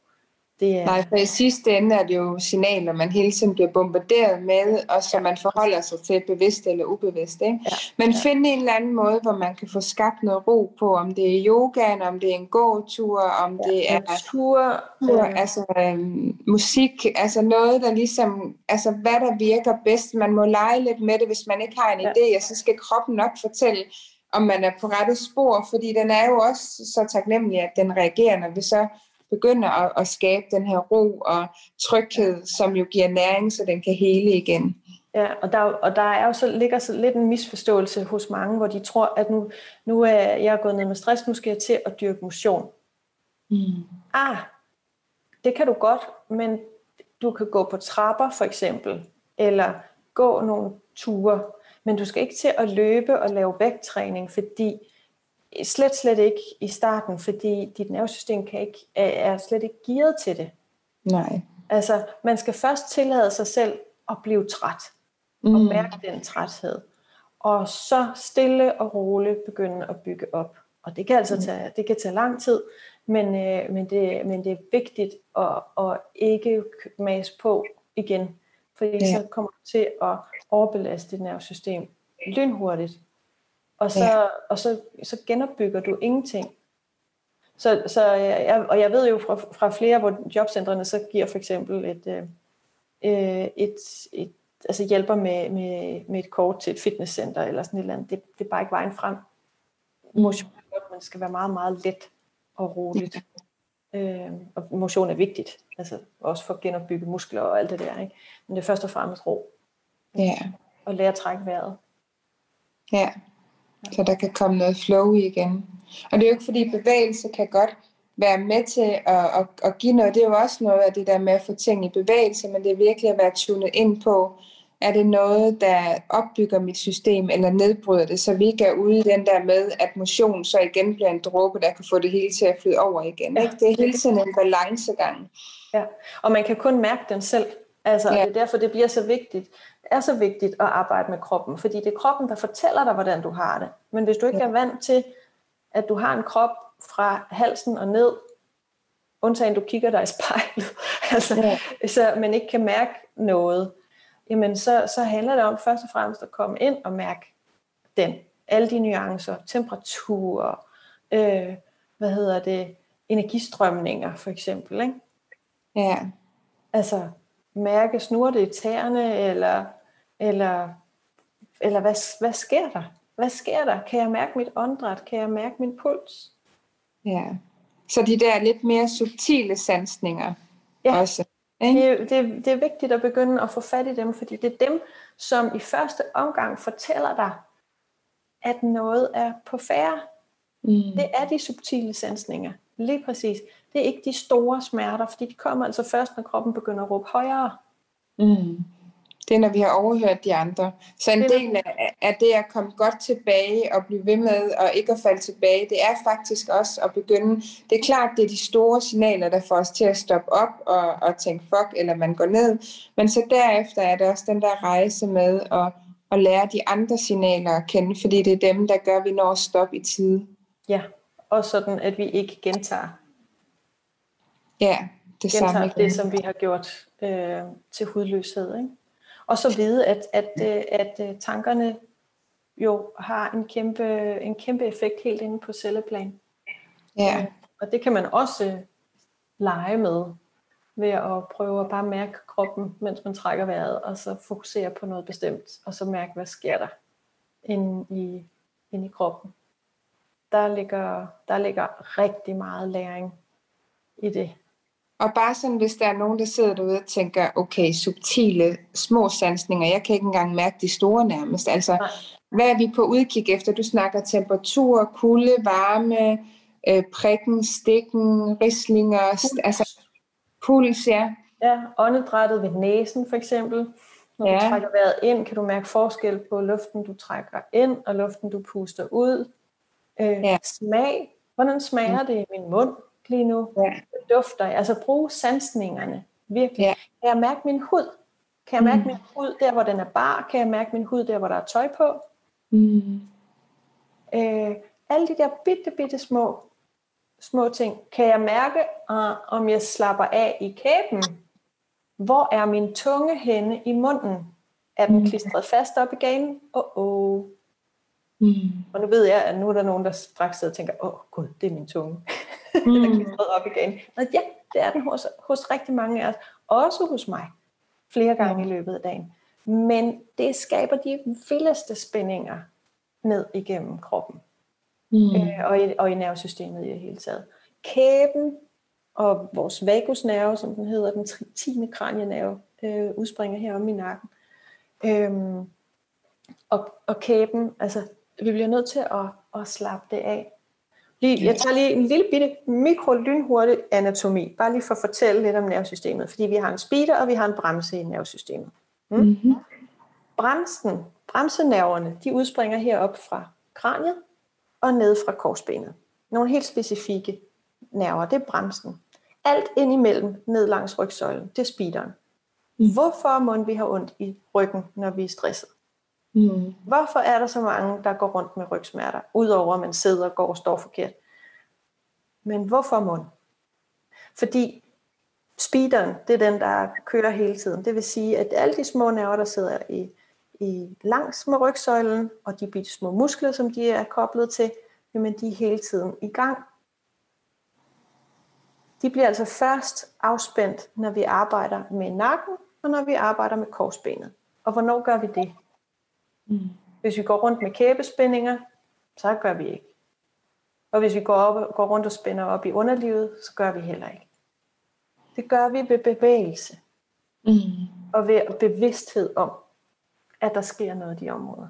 Det er... Nej, for i sidste ende er det jo signaler, man hele tiden bliver bombarderet med, og som man forholder sig til bevidst eller ubevidst. Ikke? Ja. Men ja. finde en eller anden måde, hvor man kan få skabt noget ro på, om det er yogaen, om det er en gåtur, om ja, det er tur, tur ja. altså øhm, musik, altså noget, der ligesom, altså hvad der virker bedst. Man må lege lidt med det, hvis man ikke har en ja. idé, og så skal kroppen nok fortælle, om man er på rette spor, fordi den er jo også så taknemmelig, at den reagerer, når vi så begynder at, at skabe den her ro og tryghed, som jo giver næring, så den kan hele igen. Ja, og der, og der er jo så, ligger så lidt en misforståelse hos mange, hvor de tror, at nu, nu er jeg gået ned med stress, nu skal jeg til at dyrke motion. Mm. Ah, det kan du godt, men du kan gå på trapper for eksempel, eller gå nogle ture, men du skal ikke til at løbe og lave vægttræning, fordi Slet, slet ikke i starten, fordi dit nervesystem kan ikke, er slet ikke gearet til det. Nej. Altså, man skal først tillade sig selv at blive træt, mm. og mærke den træthed. Og så stille og roligt begynde at bygge op. Og det kan altså mm. tage, det kan tage lang tid, men, øh, men, det, men det er vigtigt at, at ikke mase på igen, fordi ja. så kommer du til at overbelaste dit nervesystem lynhurtigt. Og så, ja. og så, så genopbygger du ingenting. Så, så jeg, og jeg ved jo fra, fra flere, hvor jobcentrene så giver for eksempel et, øh, øh, et, et altså hjælper med, med, med et kort til et fitnesscenter eller sådan et eller andet. Det, det er bare ikke vejen frem. Motion er godt, men det skal være meget, meget let og roligt. Øh, og motion er vigtigt, altså også for at genopbygge muskler og alt det der. Ikke? Men det er først og fremmest ro. Ja. Og lære at trække vejret. Ja, så der kan komme noget flow i igen. Og det er jo ikke fordi bevægelse kan godt være med til at, at, at give noget. Det er jo også noget af det der med at få ting i bevægelse, men det er virkelig at være tunet ind på, er det noget, der opbygger mit system eller nedbryder det, så vi ikke er ude i den der med, at motion så igen bliver en dråbe, der kan få det hele til at flyde over igen. Ja. Ikke? Det er hele tiden en balancegang. Ja, og man kan kun mærke den selv. Altså, ja. det er derfor, det bliver så vigtigt er så vigtigt at arbejde med kroppen, fordi det er kroppen, der fortæller dig, hvordan du har det. Men hvis du ikke er vant til, at du har en krop fra halsen og ned, undtagen du kigger dig i spejlet, altså, ja. så man ikke kan mærke noget, jamen så, så handler det om først og fremmest at komme ind og mærke den. Alle de nuancer, temperatur, øh, hvad hedder det, energistrømninger for eksempel. Ikke? Ja. Altså mærke, snurre det i tæerne, eller eller, eller hvad, hvad sker der? Hvad sker der? Kan jeg mærke mit åndedræt? Kan jeg mærke min puls? Ja. Så de der lidt mere subtile sansninger ja. også. Ikke? Det, det, det er vigtigt at begynde at få fat i dem, fordi det er dem, som i første omgang fortæller dig, at noget er på færre. Mm. Det er de subtile sansninger. Lige præcis. Det er ikke de store smerter, fordi de kommer altså først, når kroppen begynder at råbe højere. Mm det er, når vi har overhørt de andre. Så en del af, af det at komme godt tilbage og blive ved med og ikke at falde tilbage, det er faktisk også at begynde. Det er klart, det er de store signaler, der får os til at stoppe op og, og tænke fuck, eller man går ned. Men så derefter er det også den der rejse med at, at lære de andre signaler at kende, fordi det er dem, der gør, at vi når at stoppe i tide. Ja, og sådan, at vi ikke gentager. Ja, det gentager samme. det, som vi har gjort øh, til hudløshed, ikke? Og så vide, at, at, øh, at, at øh, tankerne jo har en kæmpe, en kæmpe effekt helt inde på celleplan. Ja. Øh, og det kan man også lege med ved at prøve at bare mærke kroppen, mens man trækker vejret, og så fokusere på noget bestemt, og så mærke, hvad sker der inde i, inde i kroppen. Der ligger, der ligger rigtig meget læring i det. Og bare sådan, hvis der er nogen, der sidder derude og tænker, okay, subtile, små sansninger, jeg kan ikke engang mærke de store nærmest. Altså, hvad er vi på udkig efter? Du snakker temperatur, kulde, varme, øh, prikken, stikken, rislinger, puls. altså puls, ja. Ja, åndedrættet ved næsen for eksempel. Når ja. du trækker vejret ind, kan du mærke forskel på luften, du trækker ind, og luften, du puster ud. Øh, ja. Smag. Hvordan smager ja. det i min mund? Lige nu. Ja. Dufter. Altså bruge sansningerne. Virkelig. Ja. Kan jeg mærke min hud? Kan jeg mærke mm. min hud der, hvor den er bar? Kan jeg mærke min hud der, hvor der er tøj på? Mm. Øh, alle de der bitte, bitte små små ting. Kan jeg mærke, uh, om jeg slapper af i kæben? Hvor er min tunge henne i munden? Er den mm. klistret fast op i ganen? Åh, oh, oh. Mm. Og nu ved jeg, at nu er der nogen, der straks sidder og tænker, åh oh, gud, det er min tunge. Mm. den er klistret op i ganen. Og ja, det er den hos, hos rigtig mange af os. Også hos mig. Flere gange mm. i løbet af dagen. Men det skaber de vildeste spændinger ned igennem kroppen. Mm. Øh, og, i, og i nervesystemet i det hele taget. Kæben og vores vagusnerve, som den hedder, den 10. kranienerve, øh, udspringer herom i nakken. Øhm, og, og kæben, altså vi bliver nødt til at, at slappe det af. Lige, jeg tager lige en lille bitte mikro lynhurtig anatomi, bare lige for at fortælle lidt om nervesystemet, fordi vi har en speeder, og vi har en bremse i nervesystemet. Mm? Mm-hmm. Bremsen, bremsenerverne, de udspringer herop fra kraniet og ned fra korsbenet. Nogle helt specifikke nerver, det er bremsen. Alt ind imellem, ned langs rygsøjlen, det er speederen. Mm. Hvorfor må vi have ondt i ryggen, når vi er stresset? Mm. Hvorfor er der så mange, der går rundt med rygsmerter, udover at man sidder og går og står forkert? Men hvorfor mund? Fordi speederen, det er den, der kører hele tiden. Det vil sige, at alle de små nerver, der sidder i, i langs med rygsøjlen, og de bitte små muskler, som de er koblet til, jamen de er hele tiden i gang. De bliver altså først afspændt, når vi arbejder med nakken, og når vi arbejder med korsbenet. Og hvornår gør vi det? Mm. Hvis vi går rundt med kæbespændinger, så gør vi ikke. Og hvis vi går, op, går rundt og spænder op i underlivet, så gør vi heller ikke. Det gør vi ved bevægelse. Mm. Og ved bevidsthed om, at der sker noget i de områder.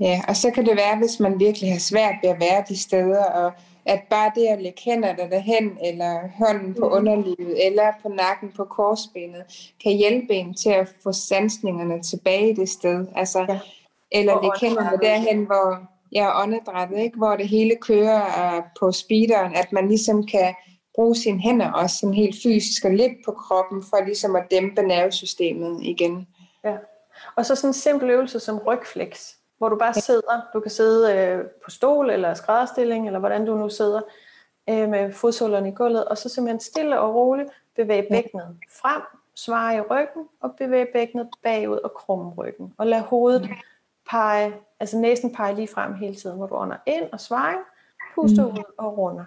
Ja, og så kan det være, hvis man virkelig har svært ved at være de steder, og at bare det at lægge hænderne derhen, eller hånden på mm. underlivet, eller på nakken på korsbenet, kan hjælpe en til at få sansningerne tilbage i det sted. Altså, ja. Eller og lægge hænderne derhen, hvor jeg er åndedrættet, ikke? hvor det hele kører uh, på speederen, at man ligesom kan bruge sine hænder også sådan helt fysisk og lidt på kroppen, for ligesom at dæmpe nervesystemet igen. Ja. Og så sådan en simpel øvelse som rygflex, hvor du bare sidder. Du kan sidde øh, på stol eller skrædderstilling, eller hvordan du nu sidder, øh, med fodsålerne i gulvet, og så simpelthen stille og roligt bevæge bækkenet frem, svare i ryggen, og bevæge bækkenet bagud og krumme ryggen. Og lad hovedet pege, altså næsten pege lige frem hele tiden, hvor du ånder ind og svarer, puster ud og runder.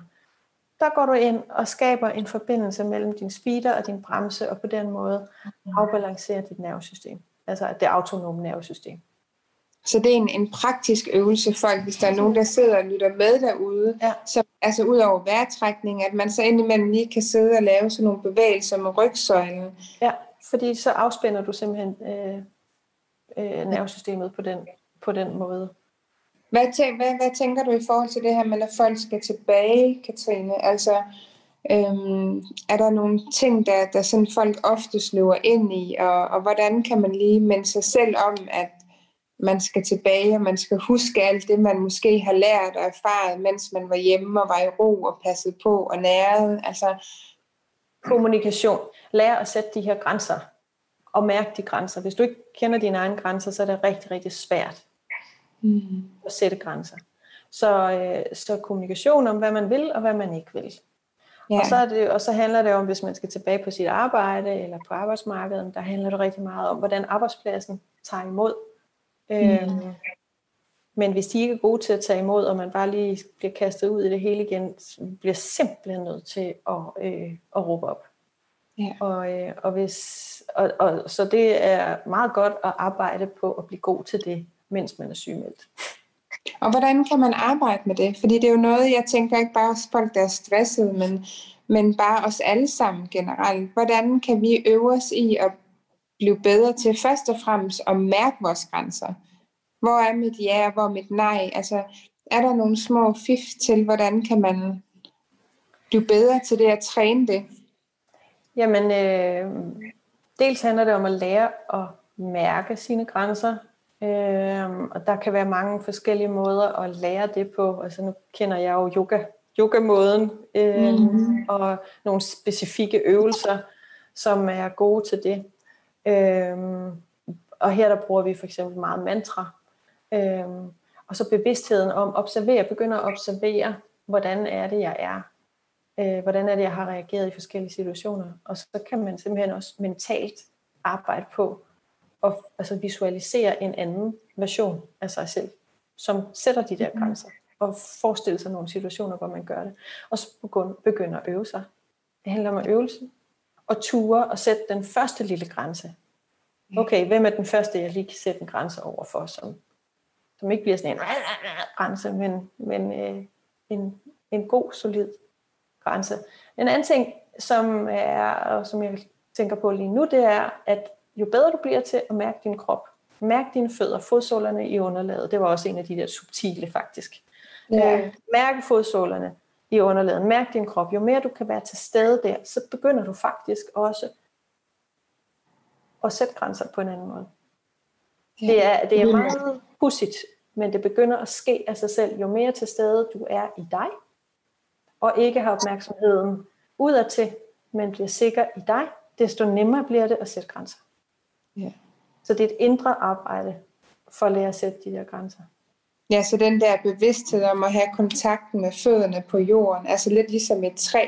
Der går du ind og skaber en forbindelse mellem din speeder og din bremse, og på den måde afbalancerer dit nervesystem altså det autonome nervesystem. Så det er en, en praktisk øvelse for, hvis der er nogen, der sidder og lytter med derude, ja. så altså ud over vejrtrækning, at man så indimellem lige kan sidde og lave sådan nogle bevægelser med rygsøjlen. Ja, fordi så afspænder du simpelthen øh, øh, nervesystemet på den, på den måde. Hvad, tæ- hvad, hvad tænker du i forhold til det her med, at folk skal tilbage, Katrine? Altså, Øhm, er der nogle ting, der, der sådan folk ofte løber ind i, og, og hvordan kan man lige minde sig selv om, at man skal tilbage, og man skal huske alt det, man måske har lært og erfaret, mens man var hjemme og var i ro og passet på og næret. Altså, Kommunikation. Lær at sætte de her grænser, og mærke de grænser. Hvis du ikke kender dine egne grænser, så er det rigtig, rigtig svært mm. at sætte grænser. Så, øh, så kommunikation om, hvad man vil og hvad man ikke vil. Ja. Og, så er det, og så handler det om, hvis man skal tilbage på sit arbejde eller på arbejdsmarkedet, der handler det rigtig meget om, hvordan arbejdspladsen tager imod. Mm. Øhm, men hvis de ikke er gode til at tage imod, og man bare lige bliver kastet ud i det hele igen, bliver simpelthen nødt til at, øh, at råbe op. Ja. Og, øh, og, hvis, og, og, så det er meget godt at arbejde på at blive god til det, mens man er sygemeldt. Og hvordan kan man arbejde med det? Fordi det er jo noget, jeg tænker ikke bare hos folk, der er stressede, men, men bare os alle sammen generelt. Hvordan kan vi øve os i at blive bedre til først og fremmest at mærke vores grænser? Hvor er mit ja, hvor er mit nej? Altså, er der nogle små fif til, hvordan kan man blive bedre til det at træne det? Jamen, øh, dels handler det om at lære at mærke sine grænser. Øhm, og der kan være mange forskellige måder at lære det på. Altså nu kender jeg jo yoga, yoga-måden øhm, mm. og nogle specifikke øvelser, som er gode til det. Øhm, og her der bruger vi for eksempel meget mantra. Øhm, og så bevidstheden om at observere, begynder at observere, hvordan er det, jeg er. Øh, hvordan er det, jeg har reageret i forskellige situationer? Og så kan man simpelthen også mentalt arbejde på at altså visualisere en anden version af sig selv, som sætter de der mhm. grænser og forestille sig nogle situationer, hvor man gør det. Og så begynder at øve sig. Det handler om at øvelse og ture og sætte den første lille grænse. Okay, hvem er den første, jeg lige kan sætte en grænse over for, som, som ikke bliver sådan en grænse, men, men øh, en, en god, solid grænse. En anden ting, som, er, og som jeg tænker på lige nu, det er, at jo bedre du bliver til at mærke din krop, mærk dine fødder, fodsålerne i underlaget, det var også en af de der subtile faktisk. Ja. Øh, mærke fodsålerne i underlaget, mærk din krop. Jo mere du kan være til stede der, så begynder du faktisk også at sætte grænser på en anden måde. Det er, det er meget pudsigt, men det begynder at ske af sig selv. Jo mere til stede du er i dig, og ikke har opmærksomheden udadtil, men bliver sikker i dig, desto nemmere bliver det at sætte grænser. Ja. Så det er et indre arbejde for at lære at sætte de der grænser. Ja, så den der bevidsthed om at have kontakten med fødderne på jorden, altså lidt ligesom et træ.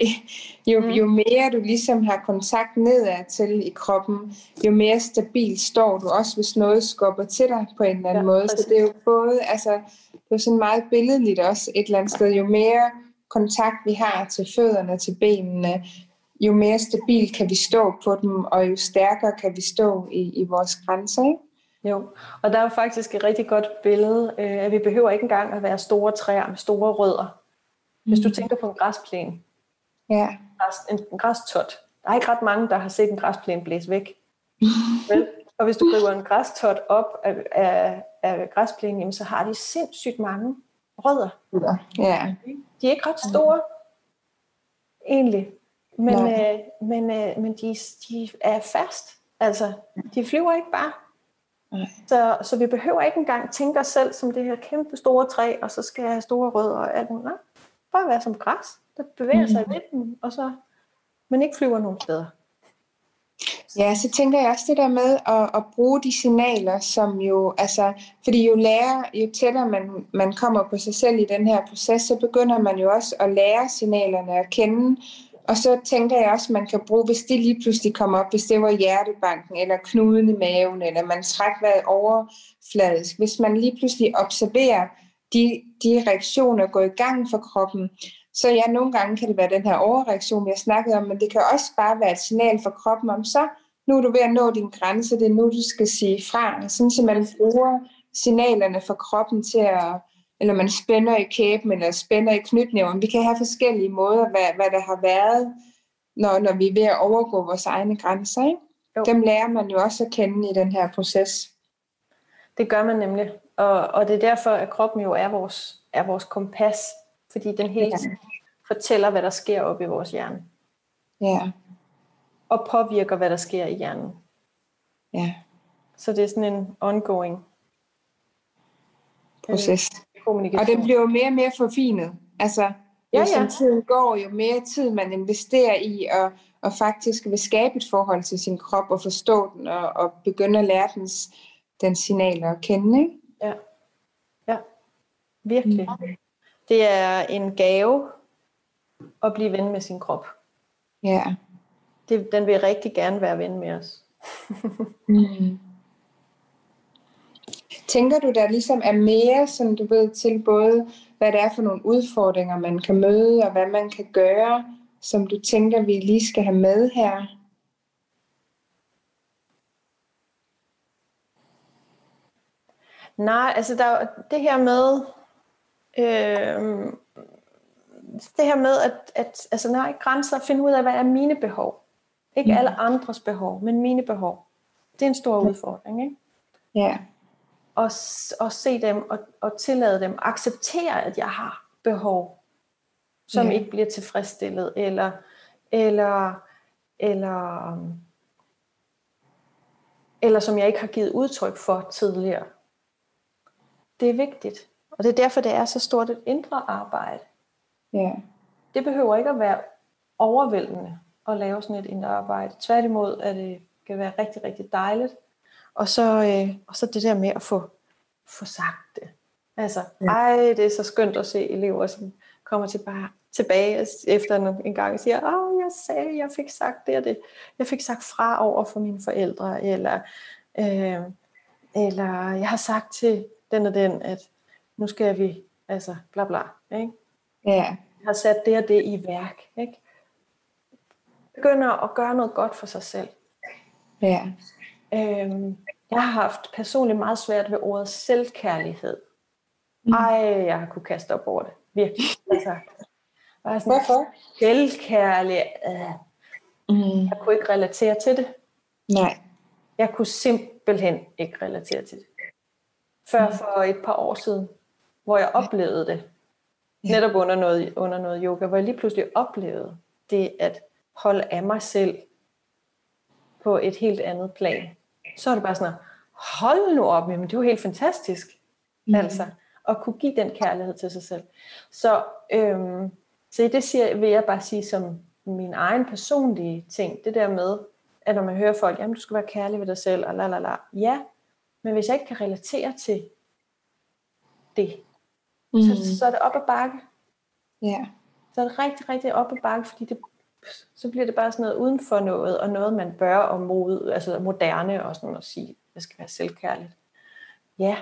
Jo, mm. jo mere du ligesom har kontakt nedad til i kroppen, jo mere stabil står du, også hvis noget skubber til dig på en eller anden ja, måde. Præcis. Så det er jo både, altså, det er sådan meget billedligt også et eller andet sted. Jo mere kontakt vi har til fødderne, til benene, jo mere stabil kan vi stå på dem, og jo stærkere kan vi stå i, i vores grænser. Ikke? Jo, og der er faktisk et rigtig godt billede, øh, at vi behøver ikke engang at være store træer med store rødder. Hvis du mm. tænker på en græsplæne, ja. en, en græstot, der er ikke ret mange, der har set en græsplæne blæse væk. Vel? Og hvis du river en græstot op af, af, af græsplænen, jamen, så har de sindssygt mange rødder. Ja. De er ikke ret store, egentlig. Men, øh, men, øh, men de, de er fast. Altså, de flyver ikke bare. Så, så vi behøver ikke engang tænke os selv som det her kæmpe store træ, og så skal jeg have store rødder og alt muligt. Nej, bare være som græs, der bevæger sig mm. i vinden, og så, men ikke flyver nogen steder. Ja, så tænker jeg også det der med at, at bruge de signaler, som jo, altså, fordi jo lærer, jo tættere man, man kommer på sig selv i den her proces, så begynder man jo også at lære signalerne at kende, og så tænker jeg også, at man kan bruge, hvis det lige pludselig kommer op, hvis det var hjertebanken, eller knuden i maven, eller man træk vejret overfladisk. Hvis man lige pludselig observerer de, de reaktioner går i gang for kroppen, så ja, nogle gange kan det være den her overreaktion, vi har snakket om, men det kan også bare være et signal for kroppen om, så nu er du ved at nå din grænse, det er nu, du skal sige fra. Sådan, så man bruger signalerne for kroppen til at eller man spænder i kæben, eller spænder i knytnæven. Vi kan have forskellige måder, hvad, hvad der har været, når, når vi er ved at overgå vores egne grænser. Ikke? Dem lærer man jo også at kende i den her proces. Det gør man nemlig. Og, og det er derfor, at kroppen jo er vores, er vores kompas, fordi den hele tiden ja. fortæller, hvad der sker op i vores hjerne. Ja. Og påvirker, hvad der sker i hjernen. Ja. Så det er sådan en ongoing proces kommunikation. Og den bliver jo mere og mere forfinet. Altså, ja, ja. som tiden går, jo mere tid man investerer i at, at faktisk vil skabe et forhold til sin krop og forstå den og, og begynde at lære dens, dens signaler at kende. Ikke? Ja. ja, virkelig. Mm. Det er en gave at blive ven med sin krop. Ja. Det, den vil rigtig gerne være ven med os. mm. Tænker du, der ligesom er mere, som du ved, til både, hvad det er for nogle udfordringer, man kan møde, og hvad man kan gøre, som du tænker, vi lige skal have med her? Nej, altså der er det her med, øh, det her med at, at altså når jeg grænser, finde ud af, hvad er mine behov. Ikke mm. alle andres behov, men mine behov. Det er en stor udfordring, ikke? Ja og, og se dem og, og tillade dem, acceptere, at jeg har behov, som ja. ikke bliver tilfredsstillet, eller, eller, eller, eller som jeg ikke har givet udtryk for tidligere. Det er vigtigt. Og det er derfor, det er så stort et indre arbejde. Ja. Det behøver ikke at være overvældende at lave sådan et indre arbejde. Tværtimod er det kan være rigtig, rigtig dejligt og så, øh, og så det der med at få, få sagt det. Altså, ja. ej, det er så skønt at se elever, som kommer til bare, tilbage efter en gang og siger, åh, jeg sagde, jeg fik sagt det og det. Jeg fik sagt fra over for mine forældre, eller, øh, eller jeg har sagt til den og den, at nu skal vi, altså bla bla. Ikke? Ja. Har sat det og det i værk. Ikke? Begynder at gøre noget godt for sig selv. Ja. Øhm, jeg har haft personligt meget svært ved ordet selvkærlighed. Mm. Ej, jeg har kunne kaste op over det. Virkelig. Altså, var sådan, Hvorfor? Selvkærlig. Øh. Mm. Jeg kunne ikke relatere til det. Nej. Jeg kunne simpelthen ikke relatere til det. Før mm. for et par år siden, hvor jeg oplevede det. Netop under noget, under noget yoga, hvor jeg lige pludselig oplevede det at holde af mig selv på et helt andet plan. Så er det bare sådan, hold nu op, men det er jo helt fantastisk. Mm. Altså, at kunne give den kærlighed til sig selv. Så, øhm, så det siger, vil jeg bare sige som min egen personlige ting, det der med, at når man hører folk, jamen du skal være kærlig ved dig selv, og la la la. Ja, men hvis jeg ikke kan relatere til det, mm. så, så er det op ad bakke. Ja. Yeah. Så er det rigtig, rigtig op ad bakke, fordi det, så bliver det bare sådan noget uden for noget, og noget man bør om mod, altså moderne og sådan at sige, det skal være selvkærligt. Ja,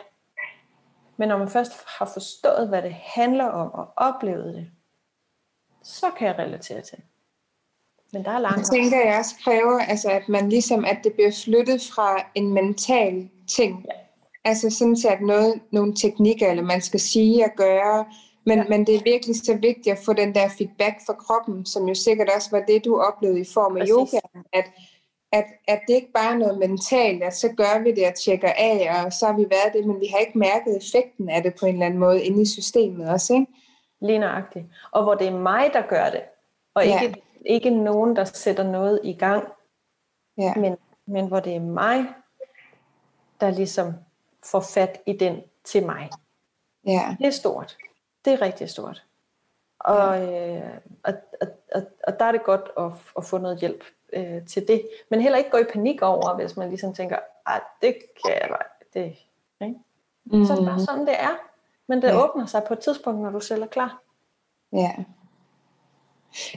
men når man først har forstået, hvad det handler om, og oplevet det, så kan jeg relatere til. Men der er langt. Jeg tænker, jeg også kræver, altså, at man ligesom, at det bliver flyttet fra en mental ting. Ja. Altså sådan at noget, nogle teknikker, eller man skal sige og gøre, men, ja. men det er virkelig så vigtigt at få den der feedback fra kroppen, som jo sikkert også var det, du oplevede i form af Præcis. yoga, at, at, at det ikke bare er noget mentalt, at så gør vi det og tjekker af, og så har vi været det, men vi har ikke mærket effekten af det på en eller anden måde inde i systemet også, ikke? Lige nøjagtigt. Og hvor det er mig, der gør det, og ikke, ja. ikke nogen, der sætter noget i gang, ja. men, men hvor det er mig, der ligesom får fat i den til mig. Ja. Det er stort. Det er rigtig stort. Og, øh, og, og, og, der er det godt at, at få noget hjælp øh, til det. Men heller ikke gå i panik over, hvis man ligesom tænker, at det kan jeg det, ikke? Mm. Så er det bare sådan, det er. Men det ja. åbner sig på et tidspunkt, når du selv er klar. Ja.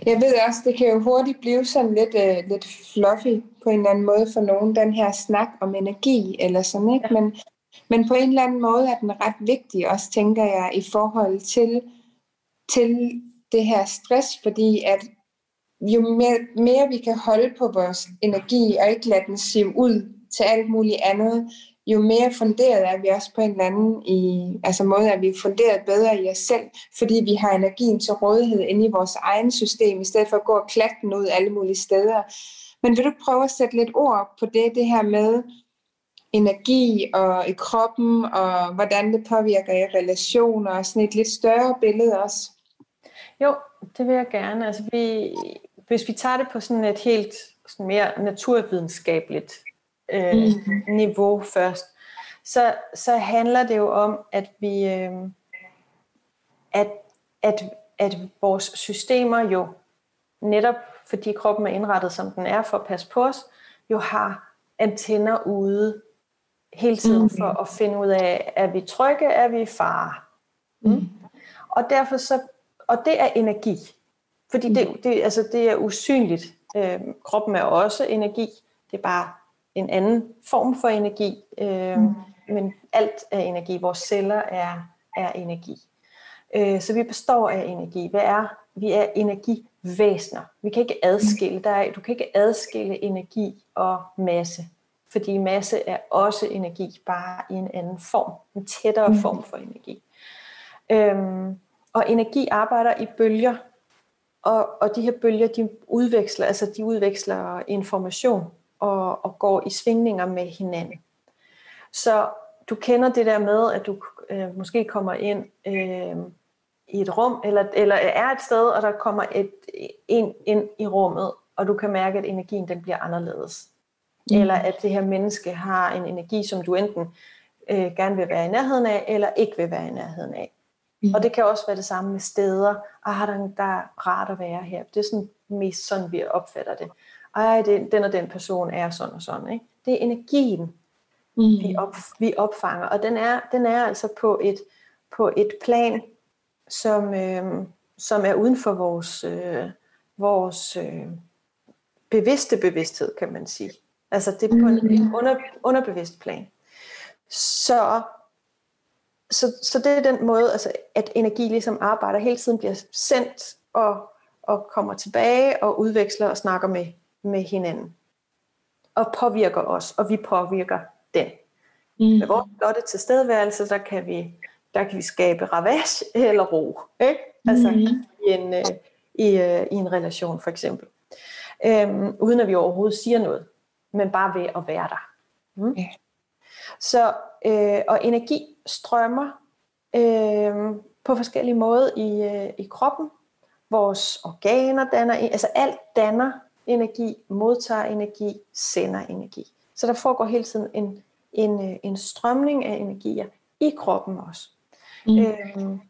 Jeg ved også, det kan jo hurtigt blive sådan lidt, uh, lidt fluffy på en eller anden måde for nogen, den her snak om energi eller sådan, ikke? Ja. Men, men på en eller anden måde er den ret vigtig også, tænker jeg, i forhold til, til det her stress, fordi at jo mere, mere vi kan holde på vores energi og ikke lade den sive ud til alt muligt andet, jo mere funderet er vi også på en eller anden i, altså måde, at vi er funderet bedre i os selv, fordi vi har energien til rådighed inde i vores egen system, i stedet for at gå og klatte den ud alle mulige steder. Men vil du prøve at sætte lidt ord på det, det her med energi og i kroppen, og hvordan det påvirker i relationer, og sådan et lidt større billede også? Jo, det vil jeg gerne. Altså, vi, hvis vi tager det på sådan et helt sådan mere naturvidenskabeligt øh, mm. niveau først, så, så handler det jo om, at vi øh, at, at, at vores systemer jo netop fordi kroppen er indrettet som den er for at passe på os, jo har antenner ude hele tiden mm. for at finde ud af, er vi trygge, er vi i fare. Mm. Mm. Og derfor så, og det er energi. Fordi det, det, altså det er usynligt. Øh, kroppen er også energi. Det er bare en anden form for energi. Øh, mm. Men alt er energi. Vores celler er, er energi. Øh, så vi består af energi. Hvad er? Vi er energivæsener. Vi kan ikke adskille. Der er, du kan ikke adskille energi og masse. Fordi masse er også energi, bare i en anden form. En tættere mm. form for energi. Øhm, og energi arbejder i bølger. Og, og de her bølger, de udveksler, altså de udveksler information og, og går i svingninger med hinanden. Så du kender det der med, at du øh, måske kommer ind øh, i et rum, eller, eller er et sted, og der kommer et, en ind i rummet, og du kan mærke, at energien den bliver anderledes. Mm. Eller at det her menneske har en energi, som du enten øh, gerne vil være i nærheden af, eller ikke vil være i nærheden af. Mm. Og det kan også være det samme med steder. Ah, der, der er rart at være her. Det er sådan mest sådan, vi opfatter det. Ej, det, den og den person er sådan og sådan. Ikke? Det er energien, mm. vi, op, vi opfanger. Og den er, den er altså på et, på et plan, som, øh, som er uden for vores, øh, vores øh, bevidste bevidsthed, kan man sige. Altså det er på en, en mm. under, underbevidst plan. Så, så, så det er den måde, altså, at energi ligesom arbejder, hele tiden bliver sendt og, og kommer tilbage og udveksler og snakker med, med hinanden. Og påvirker os, og vi påvirker den. Mm. Med vores blotte tilstedeværelse, der kan vi, der kan vi skabe ravage eller ro. Ikke? Altså mm. i, en, øh, i, øh, i en relation for eksempel. Øhm, uden at vi overhovedet siger noget, men bare ved at være der. Mm. Yeah. Så, øh, og energi strømmer øh, på forskellige måder i, øh, i kroppen. Vores organer danner, altså alt danner energi, modtager energi, sender energi. Så der foregår hele tiden en, en, øh, en strømning af energier i kroppen også. Mm. Øhm,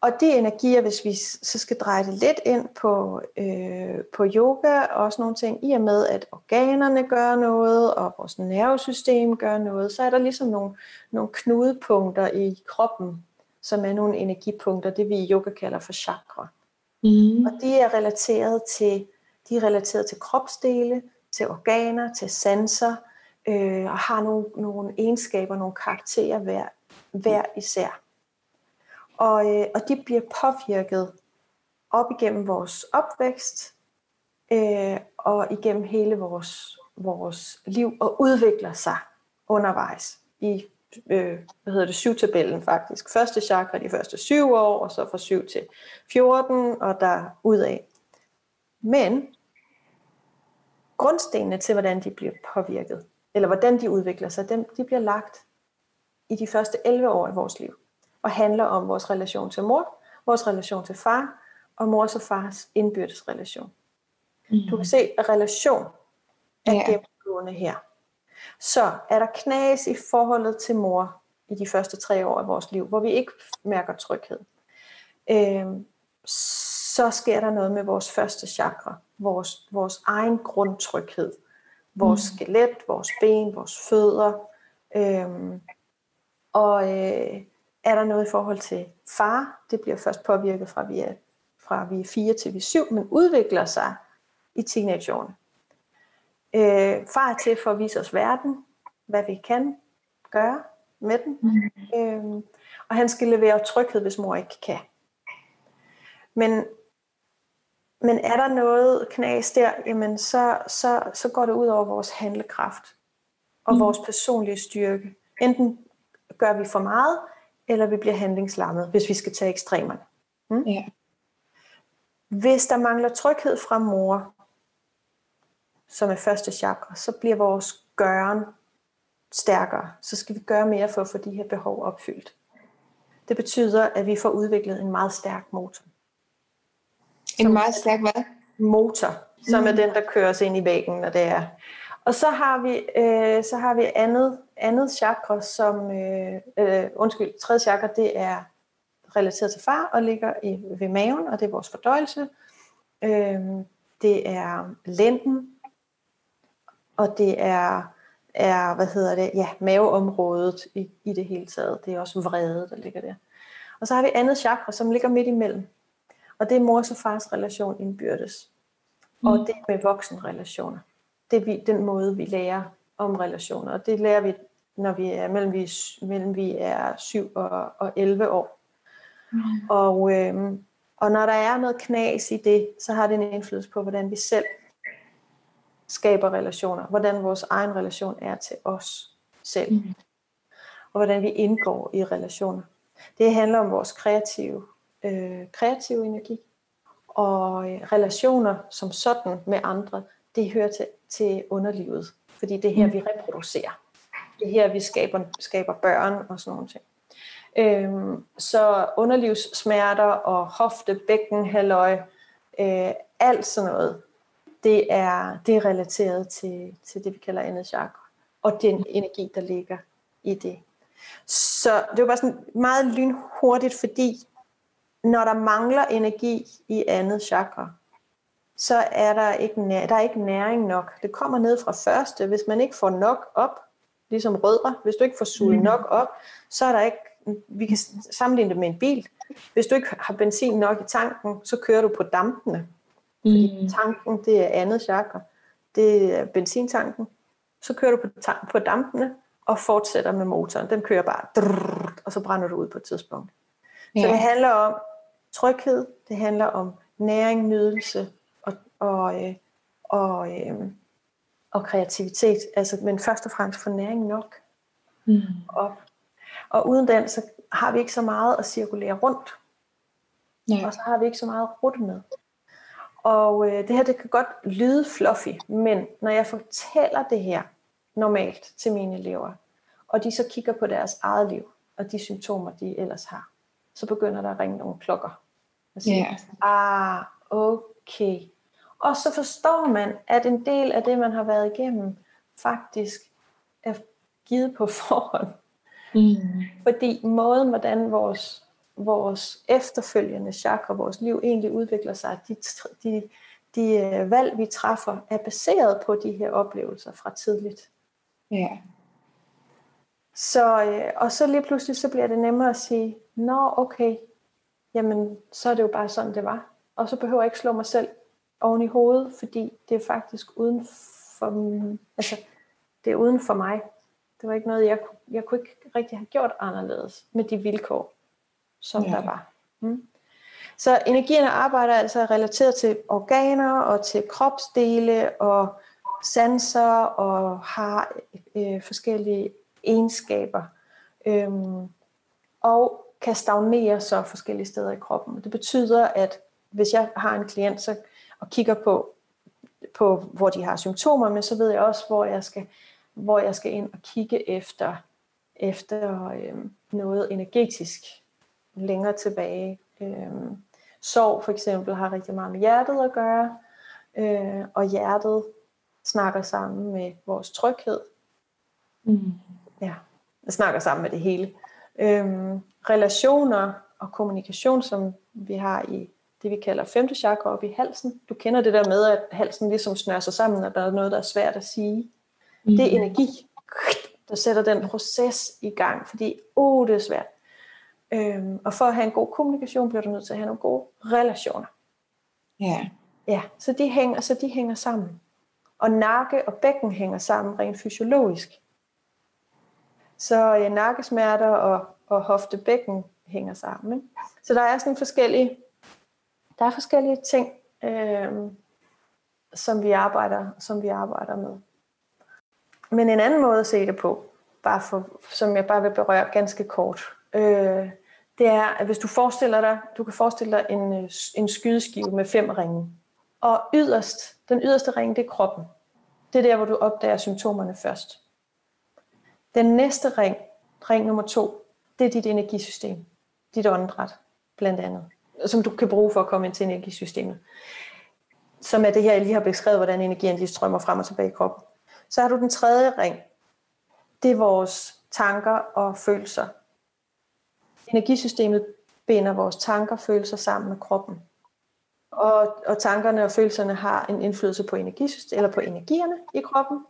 og de energier, hvis vi så skal dreje det lidt ind på, øh, på yoga og sådan nogle ting, i og med at organerne gør noget, og vores nervesystem gør noget, så er der ligesom nogle, nogle knudepunkter i kroppen, som er nogle energipunkter, det vi i yoga kalder for chakra. Mm. Og de er relateret til, de er relateret til kropsdele, til organer, til sanser, øh, og har nogle, nogle egenskaber, nogle karakterer hver, hver især. Og, øh, og de bliver påvirket op igennem vores opvækst øh, og igennem hele vores, vores liv og udvikler sig undervejs i øh, hvad hedder det, syvtabellen faktisk. Første chakra de første syv år, og så fra 7 til 14, og der ud af. Men grundstenene til, hvordan de bliver påvirket, eller hvordan de udvikler sig, dem, de bliver lagt i de første 11 år i vores liv og handler om vores relation til mor, vores relation til far, og mors og fars indbyrdes relation. Mm. Du kan se, at relation er ja. gennemgående her. Så er der knas i forholdet til mor i de første tre år af vores liv, hvor vi ikke mærker tryghed. Øhm, så sker der noget med vores første chakra, vores, vores egen grundtryghed, vores mm. skelet, vores ben, vores fødder. Øhm, og, øh, er der noget i forhold til far? Det bliver først påvirket fra vi er, fra vi er 4 til vi er 7, men udvikler sig i teenageårene. Øh, far er til for at vise os verden, hvad vi kan gøre med den. Mm. Øh, og han skal levere tryghed, hvis mor ikke kan. Men, men er der noget knas der, jamen så, så, så går det ud over vores handlekraft og mm. vores personlige styrke. Enten gør vi for meget, eller vi bliver handlingslammet, hvis vi skal tage ekstremerne. Hmm? Ja. Hvis der mangler tryghed fra mor, som er første chakra, så bliver vores gøren stærkere. Så skal vi gøre mere for at få de her behov opfyldt. Det betyder, at vi får udviklet en meget stærk motor. En meget stærk hvad? Motor, som mm. er den, der kører os ind i væggen, når det er. Og så har vi, øh, så har vi andet, andet chakra, som, øh, øh, undskyld, tredje chakra, det er relateret til far og ligger i, ved maven, og det er vores fordøjelse. Øh, det er lænden, og det er, er hvad hedder det, ja, maveområdet i, i det hele taget. Det er også vrede, der ligger der. Og så har vi andet chakra, som ligger midt imellem. Og det er mors og fars relation indbyrdes. Mm. Og det er med voksenrelationer det er vi, den måde, vi lærer om relationer. Og det lærer vi, når vi er mellem vi, mellem vi er 7 og, og 11 år. Mm. Og, øhm, og når der er noget knas i det, så har det en indflydelse på, hvordan vi selv skaber relationer. Hvordan vores egen relation er til os selv. Mm. Og hvordan vi indgår i relationer. Det handler om vores kreative, øh, kreative energi. Og øh, relationer som sådan med andre, det hører til til underlivet, fordi det er her, mm. vi reproducerer. Det her, vi skaber, skaber børn og sådan nogle ting. Øhm, så underlivssmerter og hofte, bækken, halvøj, øh, alt sådan noget, det er, det er relateret til, til det, vi kalder andet chakra, og den energi, der ligger i det. Så det var bare sådan meget lynhurtigt, fordi når der mangler energi i andet chakra, så er der ikke, der er ikke næring nok. Det kommer ned fra første. Hvis man ikke får nok op, ligesom rødder, hvis du ikke får suget mm. nok op, så er der ikke vi kan sammenligne det med en bil. Hvis du ikke har benzin nok i tanken, så kører du på dampene. Fordi mm. tanken, det er andet chakra. Det er benzintanken. Så kører du på, tank, på dampene og fortsætter med motoren. Den kører bare, drrr, og så brænder du ud på et tidspunkt. Ja. Så det handler om tryghed, det handler om næring, nydelse og, og, øh, og, øh, og kreativitet. Altså, men først og fremmest for næring nok. Mm. Og, og uden den, så har vi ikke så meget at cirkulere rundt. Ja. Og så har vi ikke så meget at rutte med. Og øh, det her, det kan godt lyde fluffy, men når jeg fortæller det her normalt til mine elever, og de så kigger på deres eget liv, og de symptomer, de ellers har, så begynder der at ringe nogle klokker. Og siger, yeah. ah, okay. Og så forstår man, at en del af det, man har været igennem, faktisk er givet på forhånd. Mm. Fordi måden, hvordan vores, vores efterfølgende chakra, vores liv egentlig udvikler sig, de, de, de øh, valg, vi træffer, er baseret på de her oplevelser fra tidligt. Ja. Yeah. Så, øh, og så lige pludselig, så bliver det nemmere at sige, nå okay, jamen så er det jo bare sådan, det var. Og så behøver jeg ikke slå mig selv oven i hovedet, fordi det er faktisk uden for, altså, det er uden for mig. Det var ikke noget, jeg, jeg kunne ikke rigtig have gjort anderledes med de vilkår, som ja. der var. Mm. Så energierne arbejder altså relateret til organer og til kropsdele og sanser og har øh, forskellige egenskaber. Øhm, og kan stagnere så forskellige steder i kroppen. Det betyder, at hvis jeg har en klient så, og kigger på, på, hvor de har symptomer, men så ved jeg også, hvor jeg skal, hvor jeg skal ind og kigge efter, efter øhm, noget energetisk længere tilbage. Øhm, sorg for eksempel har rigtig meget med hjertet at gøre, øh, og hjertet snakker sammen med vores tryghed. Mm. Ja, det snakker sammen med det hele. Øhm, relationer og kommunikation, som vi har i det, vi kalder femte chakra op i halsen. Du kender det der med, at halsen ligesom snører sig sammen, og der er noget, der er svært at sige. Mm. Det er energi, der sætter den proces i gang, fordi, oh, det er svært. Øhm, og for at have en god kommunikation, bliver du nødt til at have nogle gode relationer. Ja. Yeah. Ja, så de hænger, så de hænger sammen. Og nakke og bækken hænger sammen rent fysiologisk. Så øh, nakkesmerter og, og hoftebækken hænger sammen. Ikke? Så der er sådan forskellige, der er forskellige ting, øh, som vi arbejder, som vi arbejder med. Men en anden måde at se det på, bare for, som jeg bare vil berøre ganske kort, øh, det er, at hvis du forestiller dig, du kan forestille dig en, øh, en skydeskive med fem ringe. Og yderst, den yderste ring, det er kroppen. Det er der, hvor du opdager symptomerne først. Den næste ring, ring nummer to, det er dit energisystem. Dit åndedræt, blandt andet. Som du kan bruge for at komme ind til energisystemet. Som er det her, jeg lige har beskrevet, hvordan energien lige strømmer frem og tilbage i kroppen. Så har du den tredje ring. Det er vores tanker og følelser. Energisystemet binder vores tanker og følelser sammen med kroppen. Og, og tankerne og følelserne har en indflydelse på energisystemet, eller på energierne i kroppen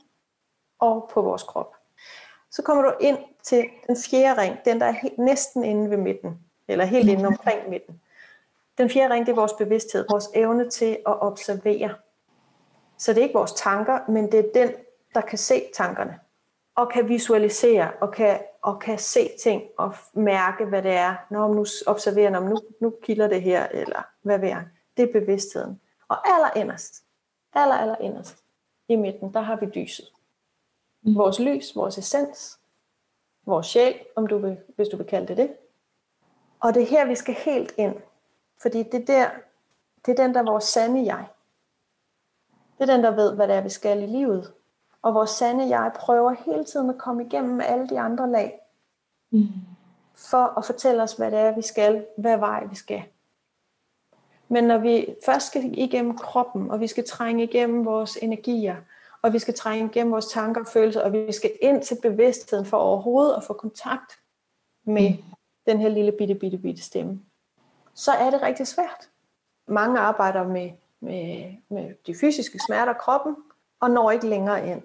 og på vores krop. Så kommer du ind til den fjerde ring, den der er helt, næsten inde ved midten, eller helt inde omkring midten. Den fjerde ring, det er vores bevidsthed, vores evne til at observere. Så det er ikke vores tanker, men det er den, der kan se tankerne, og kan visualisere, og kan, og kan se ting, og mærke, hvad det er. Når nu observerer, når nu, nu kilder det her, eller hvad ved jeg. Det er bevidstheden. Og aller inderst, aller, aller inderst i midten, der har vi lyset. Vores lys, vores essens, vores sjæl, om du vil, hvis du vil kalde det det. Og det er her, vi skal helt ind. Fordi det, der, det er den, der er vores sande jeg. Det er den, der ved, hvad det er, vi skal i livet. Og vores sande jeg prøver hele tiden at komme igennem alle de andre lag. Mm. For at fortælle os, hvad det er, vi skal. Hvad vej vi skal. Men når vi først skal igennem kroppen, og vi skal trænge igennem vores energier, og vi skal trænge igennem vores tanker og følelser, og vi skal ind til bevidstheden for overhovedet at få kontakt med mm. den her lille bitte, bitte, bitte stemme. Så er det rigtig svært. Mange arbejder med, med, med de fysiske smerter af kroppen, og når ikke længere ind.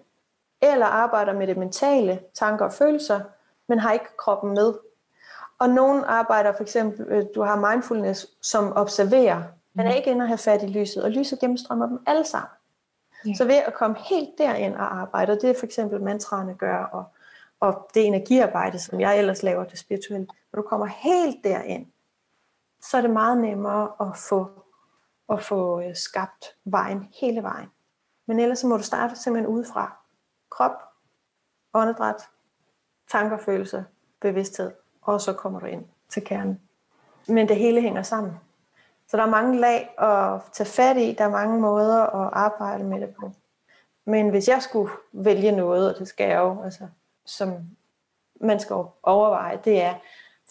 Eller arbejder med det mentale, tanker og følelser, men har ikke kroppen med. Og nogen arbejder for eksempel, øh, du har mindfulness, som observerer. Man er ikke inde og have fat i lyset, og lyset gennemstrømmer dem alle sammen. Ja. Så ved at komme helt derind og arbejde, og det er for eksempel mantraerne gør, og, og det energiarbejde, som jeg ellers laver, det spirituelle, når du kommer helt derind, så er det meget nemmere at få, at få øh, skabt vejen hele vejen. Men ellers så må du starte simpelthen udefra. Krop, åndedræt, tanker, følelser, bevidsthed, og så kommer du ind til kernen. Men det hele hænger sammen. Så der er mange lag at tage fat i, der er mange måder at arbejde med det på. Men hvis jeg skulle vælge noget, og det skal jeg jo, altså, som man skal overveje, det er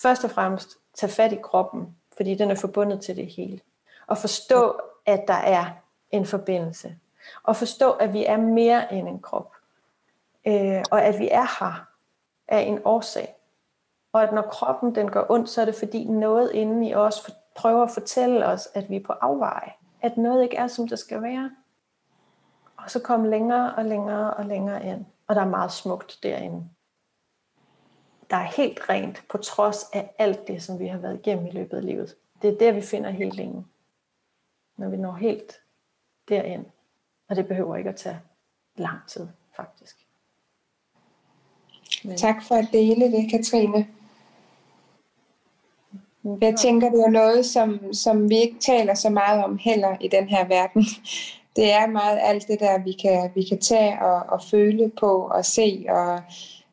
først og fremmest tage fat i kroppen, fordi den er forbundet til det hele. Og forstå, at der er en forbindelse. Og forstå, at vi er mere end en krop. Øh, og at vi er her af en årsag. Og at når kroppen den går ondt, så er det fordi noget inde i os prøver at fortælle os, at vi er på afveje. At noget ikke er, som det skal være. Og så kom længere og længere og længere ind. Og der er meget smukt derinde. Der er helt rent, på trods af alt det, som vi har været igennem i løbet af livet. Det er der, vi finder helingen. Når vi når helt derind. Og det behøver ikke at tage lang tid, faktisk. Men... Tak for at dele det, Katrine. Jeg tænker, det er noget, som, som vi ikke taler så meget om heller i den her verden. Det er meget alt det der, vi kan, vi kan tage og, og føle på og se. Og,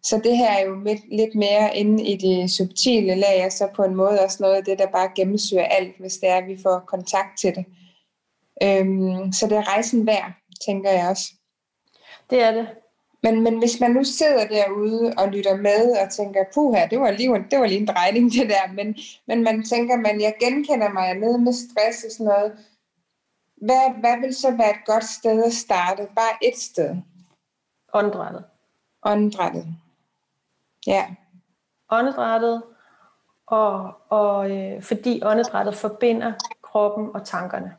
så det her er jo lidt, lidt mere inde i det subtile lag, og så på en måde også noget af det, der bare gennemsyrer alt, hvis det er, at vi får kontakt til det. Øhm, så det er rejsen værd, tænker jeg også. Det er det. Men, men hvis man nu sidder derude og lytter med og tænker, puha, det var lige, det var lige en drejning det der, men, men man tænker, man, jeg genkender mig ned med stress og sådan noget. Hvad, hvad vil så være et godt sted at starte? Bare et sted. Åndedrættet. Åndedrættet. Ja. Åndedrættet, og, og øh, fordi åndedrættet forbinder kroppen og tankerne.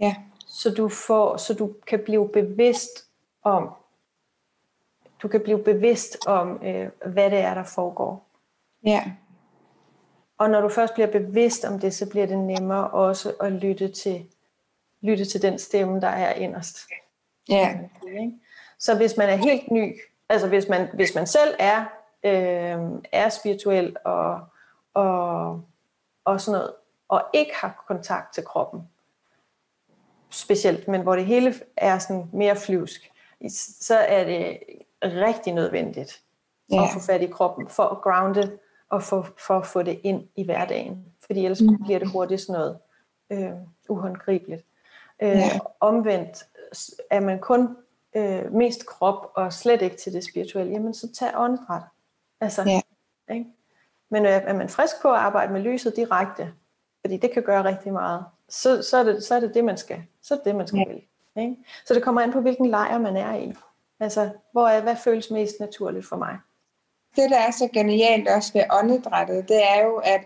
Ja. Så du, får, så du kan blive bevidst om, du kan blive bevidst om, øh, hvad det er, der foregår. Ja. Og når du først bliver bevidst om det, så bliver det nemmere også at lytte til, lytte til den stemme, der er inderst. Ja. Så hvis man er helt ny, altså hvis man, hvis man selv er, øh, er spirituel og, og, og sådan noget, og ikke har kontakt til kroppen, specielt, men hvor det hele er sådan mere flyvsk, så er det rigtig nødvendigt ja. at få fat i kroppen, for at grounde og for, for at få det ind i hverdagen. Fordi ellers mm. bliver det hurtigt sådan noget øh, uhåndgribeligt. Øh, ja. Omvendt er man kun øh, mest krop og slet ikke til det spirituelle, jamen så tag åndedræt. Altså, ja. ikke? Men øh, er man frisk på at arbejde med lyset direkte, fordi det kan gøre rigtig meget, så, så, er, det, så er det det, man skal. Så er det det, man skal ja. vælge. Ikke? Så det kommer an på, hvilken lejr man er i. Altså, hvor er, hvad føles mest naturligt for mig? Det, der er så genialt også ved åndedrættet, det er jo, at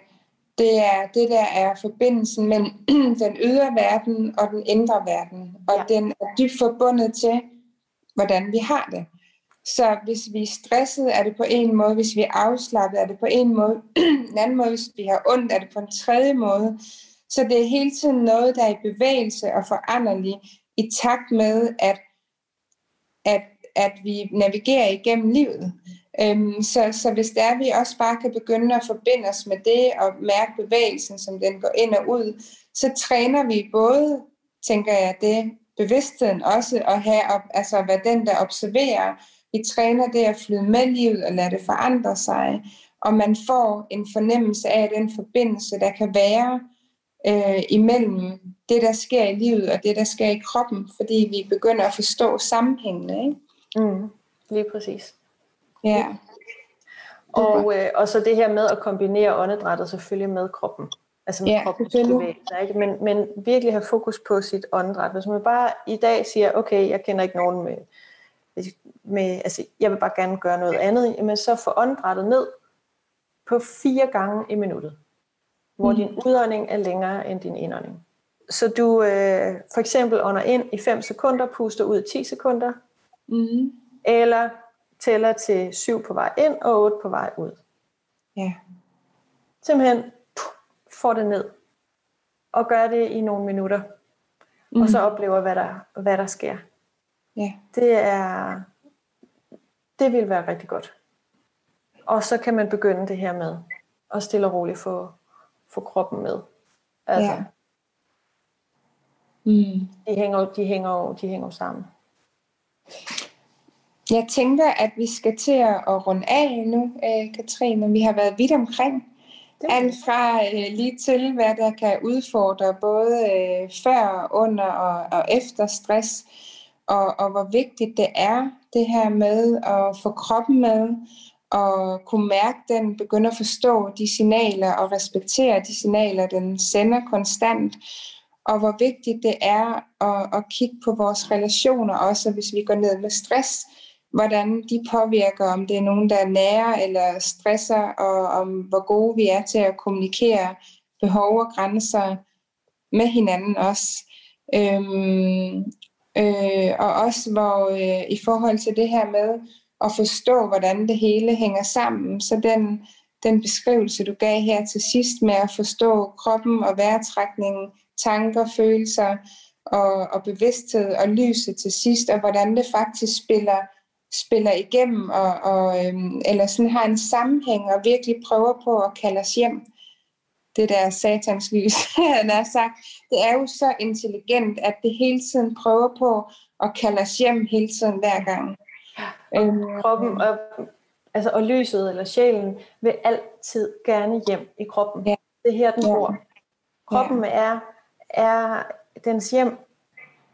det er det, der er forbindelsen mellem den ydre verden og den indre verden. Og ja. den er dybt forbundet til, hvordan vi har det. Så hvis vi er stresset, er det på en måde. Hvis vi er afslappet, er det på en måde. en anden måde, hvis vi har ondt, er det på en tredje måde. Så det er hele tiden noget, der er i bevægelse og foranderlig i takt med, at, at at vi navigerer igennem livet. Øhm, så, så hvis det er, at vi også bare kan begynde at forbinde os med det og mærke bevægelsen, som den går ind og ud, så træner vi både, tænker jeg, det bevidstheden også at have, altså hvad den der observerer, vi træner det at flyde med livet og lade det forandre sig, og man får en fornemmelse af den forbindelse, der kan være øh, imellem det, der sker i livet og det, der sker i kroppen, fordi vi begynder at forstå sammenhængene. Ikke? Mm, lige præcis. Ja. Og, øh, og så det her med at kombinere åndedrættet selvfølgelig med kroppen. Altså med ja, kroppens bevægelser. Ikke? Men, men virkelig have fokus på sit åndedræt. Hvis man bare i dag siger, okay, jeg kender ikke nogen med, med altså jeg vil bare gerne gøre noget andet, men så få åndedrættet ned på fire gange i minuttet. Hvor mm. din udånding er længere end din indånding. Så du øh, for eksempel ånder ind i 5 sekunder, puster ud i 10 sekunder, Mm. Eller tæller til syv på vej ind og otte på vej ud. Ja. simpelthen får det ned, og gør det i nogle minutter, mm. og så oplever, hvad der, hvad der sker. Ja. Det er, det vil være rigtig godt. Og så kan man begynde det her med at stille og roligt få, få kroppen med. Altså, Ja. Mm. de, hænger, de, hænger, de hænger sammen. Jeg tænker, at vi skal til at at runde af nu, øh, Katrine. Vi har været vidt omkring. Alt fra øh, lige til, hvad der kan udfordre både øh, før, under og, og efter stress, og, og hvor vigtigt det er, det her med at få kroppen med, og kunne mærke den, begynde at forstå de signaler og respektere de signaler, den sender konstant, og hvor vigtigt det er at, at kigge på vores relationer, også hvis vi går ned med stress, hvordan de påvirker, om det er nogen, der er nære eller stresser, og om hvor gode vi er til at kommunikere behov og grænser med hinanden også. Øhm, øh, og også hvor øh, i forhold til det her med at forstå, hvordan det hele hænger sammen, så den, den beskrivelse, du gav her til sidst med at forstå kroppen og vejrtrækningen, tanker, følelser og, og bevidsthed og lyset til sidst, og hvordan det faktisk spiller spiller igennem, og, og, øhm, eller sådan har en sammenhæng, og virkelig prøver på at kalde os hjem. Det der satans lys, han har sagt. Det er jo så intelligent, at det hele tiden prøver på at kalde os hjem hele tiden hver gang. Øhm, kroppen og, altså, og lyset eller sjælen vil altid gerne hjem i kroppen. Ja. Det er her, den Ja. bor. Kroppen er, er dens hjem,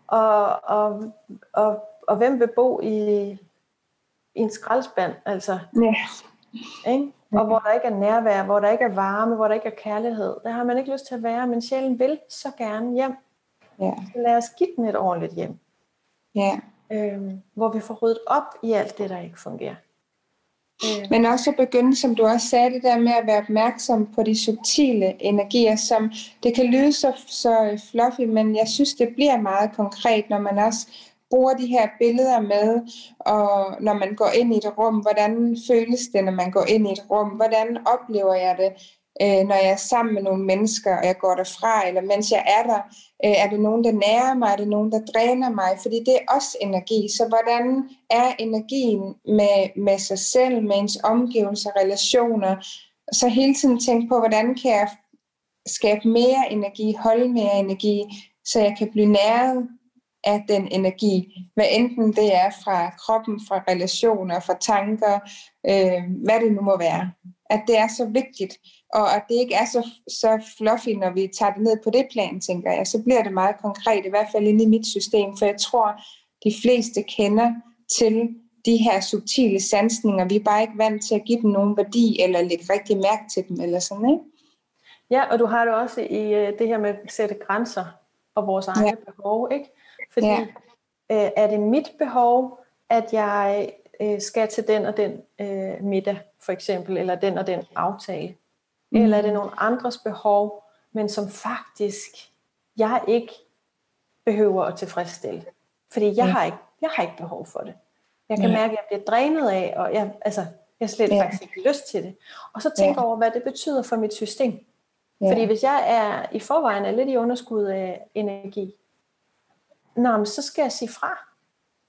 og, og, og, og hvem vil bo i, i en skraldespand, altså, Ja, ikke? Og hvor der ikke er nærvær, hvor der ikke er varme, hvor der ikke er kærlighed. Der har man ikke lyst til at være, men sjælen vil så gerne hjem. ja, Så lad os give den et ordentligt hjem, ja. øhm, hvor vi får ryddet op i alt det, der ikke fungerer. Øh, Men også at begynde, som du også sagde, det der med at være opmærksom på de subtile energier, som det kan lyde så, så fluffy, men jeg synes, det bliver meget konkret, når man også bruger de her billeder med, og når man går ind i et rum, hvordan føles det, når man går ind i et rum, hvordan oplever jeg det, øh, når jeg er sammen med nogle mennesker, og jeg går derfra, eller mens jeg er der, øh, er det nogen, der nærer mig, er det nogen, der dræner mig, fordi det er også energi, så hvordan er energien med, med sig selv, med ens omgivelser, relationer, så hele tiden tænke på, hvordan kan jeg skabe mere energi, holde mere energi, så jeg kan blive næret? Af den energi, hvad enten det er fra kroppen, fra relationer, fra tanker, øh, hvad det nu må være. At det er så vigtigt, og at det ikke er så, så fluffy, når vi tager det ned på det plan, tænker jeg. Så bliver det meget konkret, i hvert fald inde i mit system, for jeg tror, de fleste kender til de her subtile sansninger. Vi er bare ikke vant til at give dem nogen værdi, eller lægge rigtig mærke til dem, eller sådan, ikke? Ja, og du har det også i øh, det her med at sætte grænser og vores egne ja. behov, ikke? Fordi Ja. øh, er det mit behov, at jeg øh, skal til den og den øh, middag, for eksempel, eller den og den aftale? Mm. Eller er det nogle andres behov, men som faktisk jeg ikke behøver at tilfredsstille? Fordi jeg, Ja. har, ikke, jeg har ikke behov for det. Jeg kan Ja. mærke, at jeg bliver drænet af, og jeg, altså, jeg har slet Ja. faktisk ikke lyst til det. Og så tænker Ja. over, hvad det betyder for mit system. Ja. Fordi hvis jeg er i forvejen er lidt i underskud af energi, nå, men så skal jeg sige fra.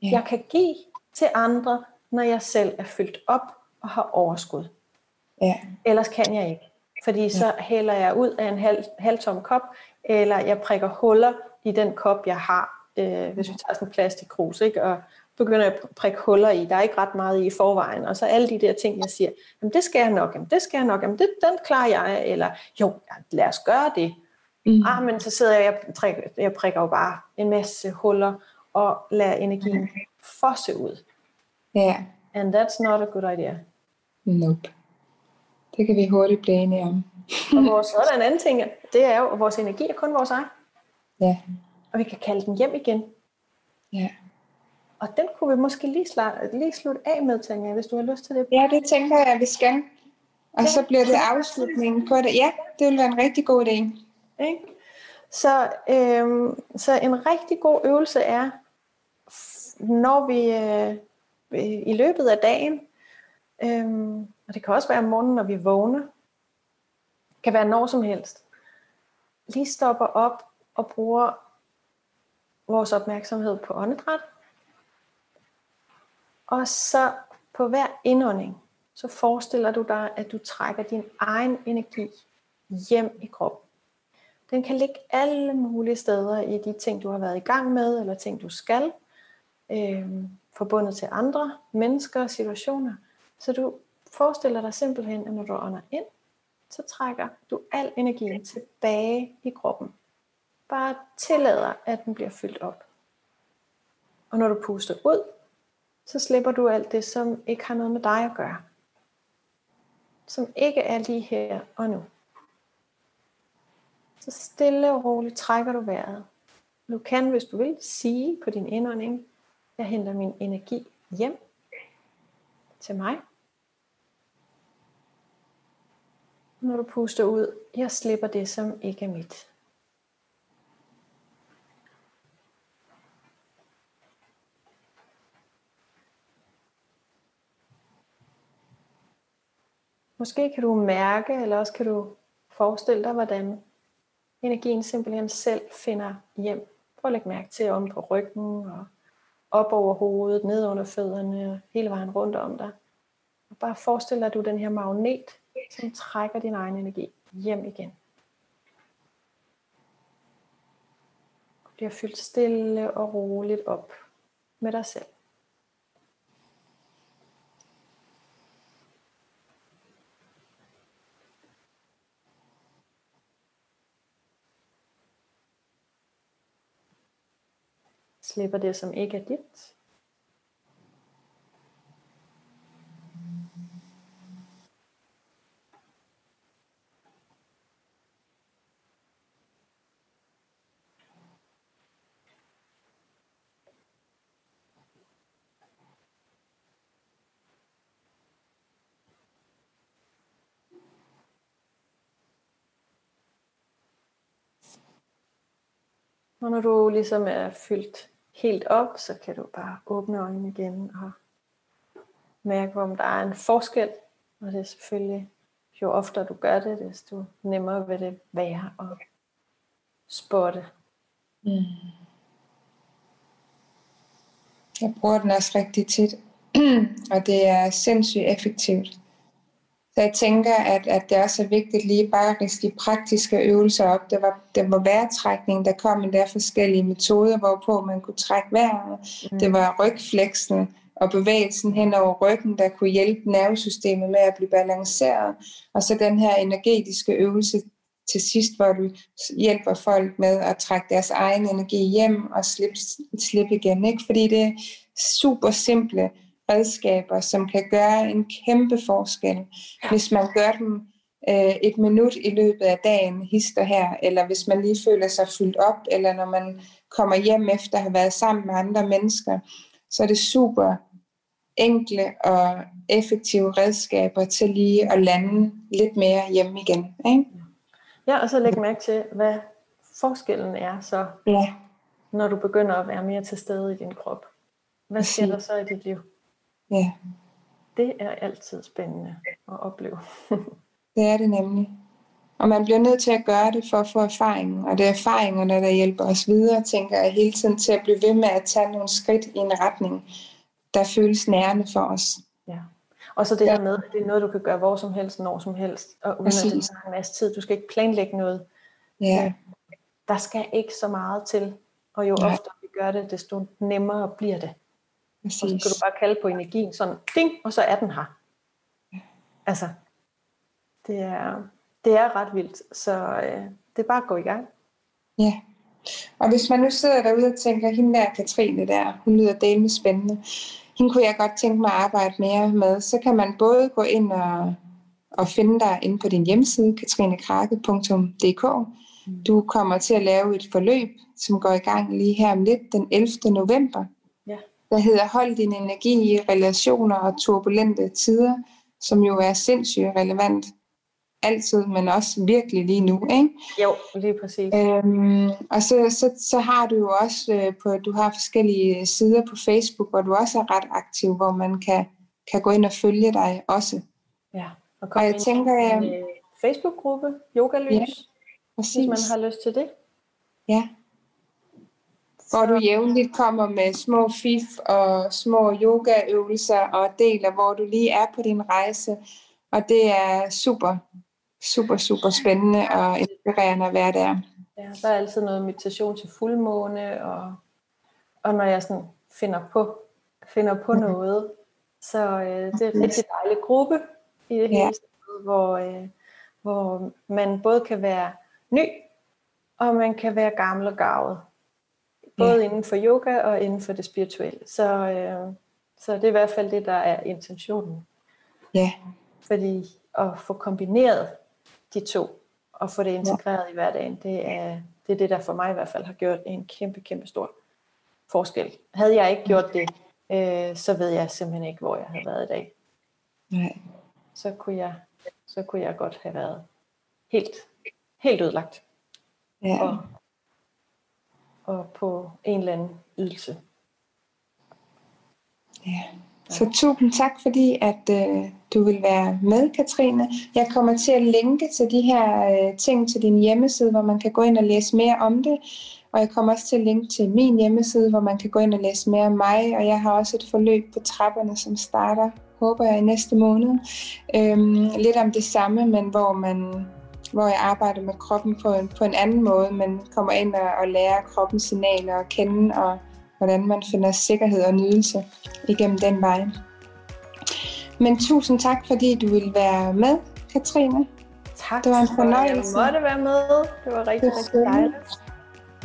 Ja. Jeg kan give til andre, når jeg selv er fyldt op og har overskud. Ja. Ellers kan jeg ikke. Fordi så hælder jeg ud af en halv, halvtom kop, eller jeg prikker huller i den kop, jeg har. Øh, hvis vi tager sådan en plastikkrus, ikke? og begynder jeg at prikke huller i. Der er ikke ret meget i i forvejen. Og så alle de der ting, jeg siger, jamen det skal jeg nok, jamen det skal jeg nok, jamen det, den klarer jeg. Eller jo, ja, lad os gøre det. Mm. Ah, men så sidder jeg, jeg prikker, jeg prikker jo bare en masse huller, og lader energien fosse ud. ja. And that's not a good idea. Nope. Det kan vi hurtigt blive enige om. Og vores, så er der en anden ting, det er jo, at vores energi er kun vores egen. Ja. Og vi kan kalde den hjem igen. Ja. Og den kunne vi måske lige, sla- lige slutte af med, Tanja, hvis du har lyst til det. ja, det tænker jeg, vi skal. Og så bliver det afslutningen på det. Ja, det vil være en rigtig god idé. Ikke? Så, øhm, så en rigtig god øvelse er, når vi øh, i løbet af dagen, øhm, og det kan også være om morgenen, når vi vågner, kan være når som helst, lige stopper op og bruger vores opmærksomhed på åndedræt. Og så på hver indånding, så forestiller du dig, at du trækker din egen energi hjem i kroppen. Den kan ligge alle mulige steder i de ting, du har været i gang med, eller ting, du skal, øh, forbundet til andre mennesker og situationer. Så du forestiller dig simpelthen, at når du ånder ind, så trækker du al energien tilbage i kroppen. Bare tillader, at den bliver fyldt op. Og når du puster ud, så slipper du alt det, som ikke har noget med dig at gøre. Som ikke er lige her og nu. Så stille og roligt trækker du vejret. Du kan, hvis du vil, sige på din indånding, jeg henter min energi hjem til mig. Når du puster ud, jeg slipper det, som ikke er mit. Måske kan du mærke, eller også kan du forestille dig, hvordan energien simpelthen selv finder hjem. Prøv at lægge mærke til om på ryggen, og op over hovedet, ned under fødderne, hele vejen rundt om dig. Og bare forestil dig, at du er den her magnet, som trækker din egen energi hjem igen. Du bliver fyldt stille og roligt op med dig selv. Slipper det, som ikke er dit. Og når du ligesom er fyldt helt op, så kan du bare åbne øjnene igen og mærke, om der er en forskel. Og det er selvfølgelig, jo oftere du gør det, desto nemmere vil det være at spotte. Mm. Jeg bruger den også rigtig tit, og det er sindssygt effektivt. Så jeg tænker, at, at det også er vigtigt lige bare at de praktiske øvelser op. Det var, det var vejrtrækning, der kom en der forskellige metoder, hvorpå man kunne trække vejret. Mm. Det var rygfleksen og bevægelsen hen over ryggen, der kunne hjælpe nervesystemet med at blive balanceret. Og så den her energetiske øvelse til sidst, hvor du hjælper folk med at trække deres egen energi hjem og slippe, slippe igen. Ikke? Fordi det er super simple redskaber, som kan gøre en kæmpe forskel, hvis man gør dem øh, et minut i løbet af dagen, hister her, eller hvis man lige føler sig fyldt op, eller når man kommer hjem efter at have været sammen med andre mennesker, så er det super enkle og effektive redskaber til lige at lande lidt mere hjemme igen. Ikke? Ja, og så læg mærke til, hvad forskellen er så, ja. når du begynder at være mere til stede i din krop. Hvad sker der så i dit liv? Ja. Det er altid spændende at opleve. det er det nemlig. Og man bliver nødt til at gøre det for at få erfaring. Og det er erfaringerne, der hjælper os videre, tænker jeg, hele tiden til at blive ved med at tage nogle skridt i en retning, der føles nærende for os. Ja. Og så det ja. der med, at det er noget, du kan gøre hvor som helst, når som helst, og uden Præcis. at det tager en masse tid. Du skal ikke planlægge noget. Ja. Øh, der skal ikke så meget til, og jo ja. oftere vi gør det, desto nemmere bliver det. Præcis. Og så kan du bare kalde på energien sådan, ding, og så er den her. Altså, det er, det er ret vildt, så øh, det er bare at gå i gang. Ja, og hvis man nu sidder derude og tænker, hende der Katrine der, hun lyder delme spændende, hende kunne jeg godt tænke mig at arbejde mere med, så kan man både gå ind og, og finde dig inde på din hjemmeside, katrinekrake.dk. Mm. Du kommer til at lave et forløb, som går i gang lige her om lidt, den 11. november der hedder Hold din energi i relationer og turbulente tider, som jo er sindssygt relevant altid, men også virkelig lige nu, ikke? Jo, lige præcis. Øhm, og så, så, så har du jo også øh, på, du har forskellige sider på Facebook, hvor du også er ret aktiv, hvor man kan, kan gå ind og følge dig også. Ja, og, og jeg tænker, jeg, øh, Facebook-gruppe, Yogalys, ja, præcis. hvis man har lyst til det. Ja. Hvor du jævnligt kommer med små fif og små yogaøvelser og deler, hvor du lige er på din rejse. Og det er super, super, super spændende og inspirerende at være der. Ja, der er altid noget meditation til fuldmåne, og, og når jeg sådan finder på, finder på mm. noget, så øh, det er en rigtig dejlig gruppe i det hele ja. hvor, øh, hvor man både kan være ny, og man kan være gammel og gavet. Både ja. inden for yoga og inden for det spirituelle. Så, øh, så det er i hvert fald det, der er intentionen. Ja. Fordi at få kombineret de to, og få det integreret ja. i hverdagen, det er, det er det, der for mig i hvert fald har gjort en kæmpe, kæmpe stor forskel. Havde jeg ikke gjort det, øh, så ved jeg simpelthen ikke, hvor jeg havde været i dag. Nej. Så kunne jeg, så kunne jeg godt have været helt, helt ødelagt. Ja. Og, og på en eller anden ydelse. Ja. Så tusind tak, fordi at øh, du vil være med, Katrine. Jeg kommer til at linke til de her øh, ting til din hjemmeside, hvor man kan gå ind og læse mere om det. Og jeg kommer også til at linke til min hjemmeside, hvor man kan gå ind og læse mere om mig. Og jeg har også et forløb på trapperne, som starter, håber jeg, i næste måned. Øhm, lidt om det samme, men hvor man hvor jeg arbejder med kroppen på en, på en anden måde, men kommer ind og, og lærer kroppens signaler at kende, og hvordan man finder sikkerhed og nydelse igennem den vej. Men tusind tak, fordi du ville være med, Katrine. Tak det var en fornøjelse. Jeg måtte være med. Det var rigtig, rigtig dejligt.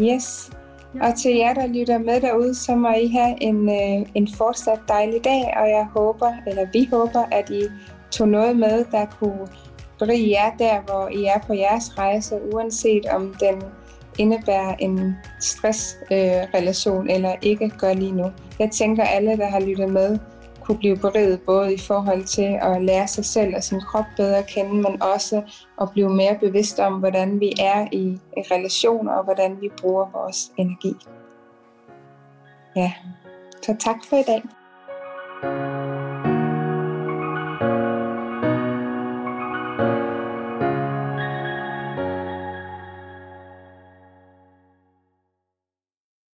Yes. Ja. Og til jer, der lytter med derude, så må I have en, øh, en fortsat dejlig dag, og jeg håber, eller vi håber, at I tog noget med, der kunne berige jer der, hvor I er på jeres rejse, uanset om den indebærer en stressrelation øh, eller ikke gør lige nu. Jeg tænker, alle, der har lyttet med, kunne blive beriget både i forhold til at lære sig selv og sin krop bedre at kende, men også at blive mere bevidst om, hvordan vi er i, i relationer og hvordan vi bruger vores energi. Ja, så tak for i dag. thank you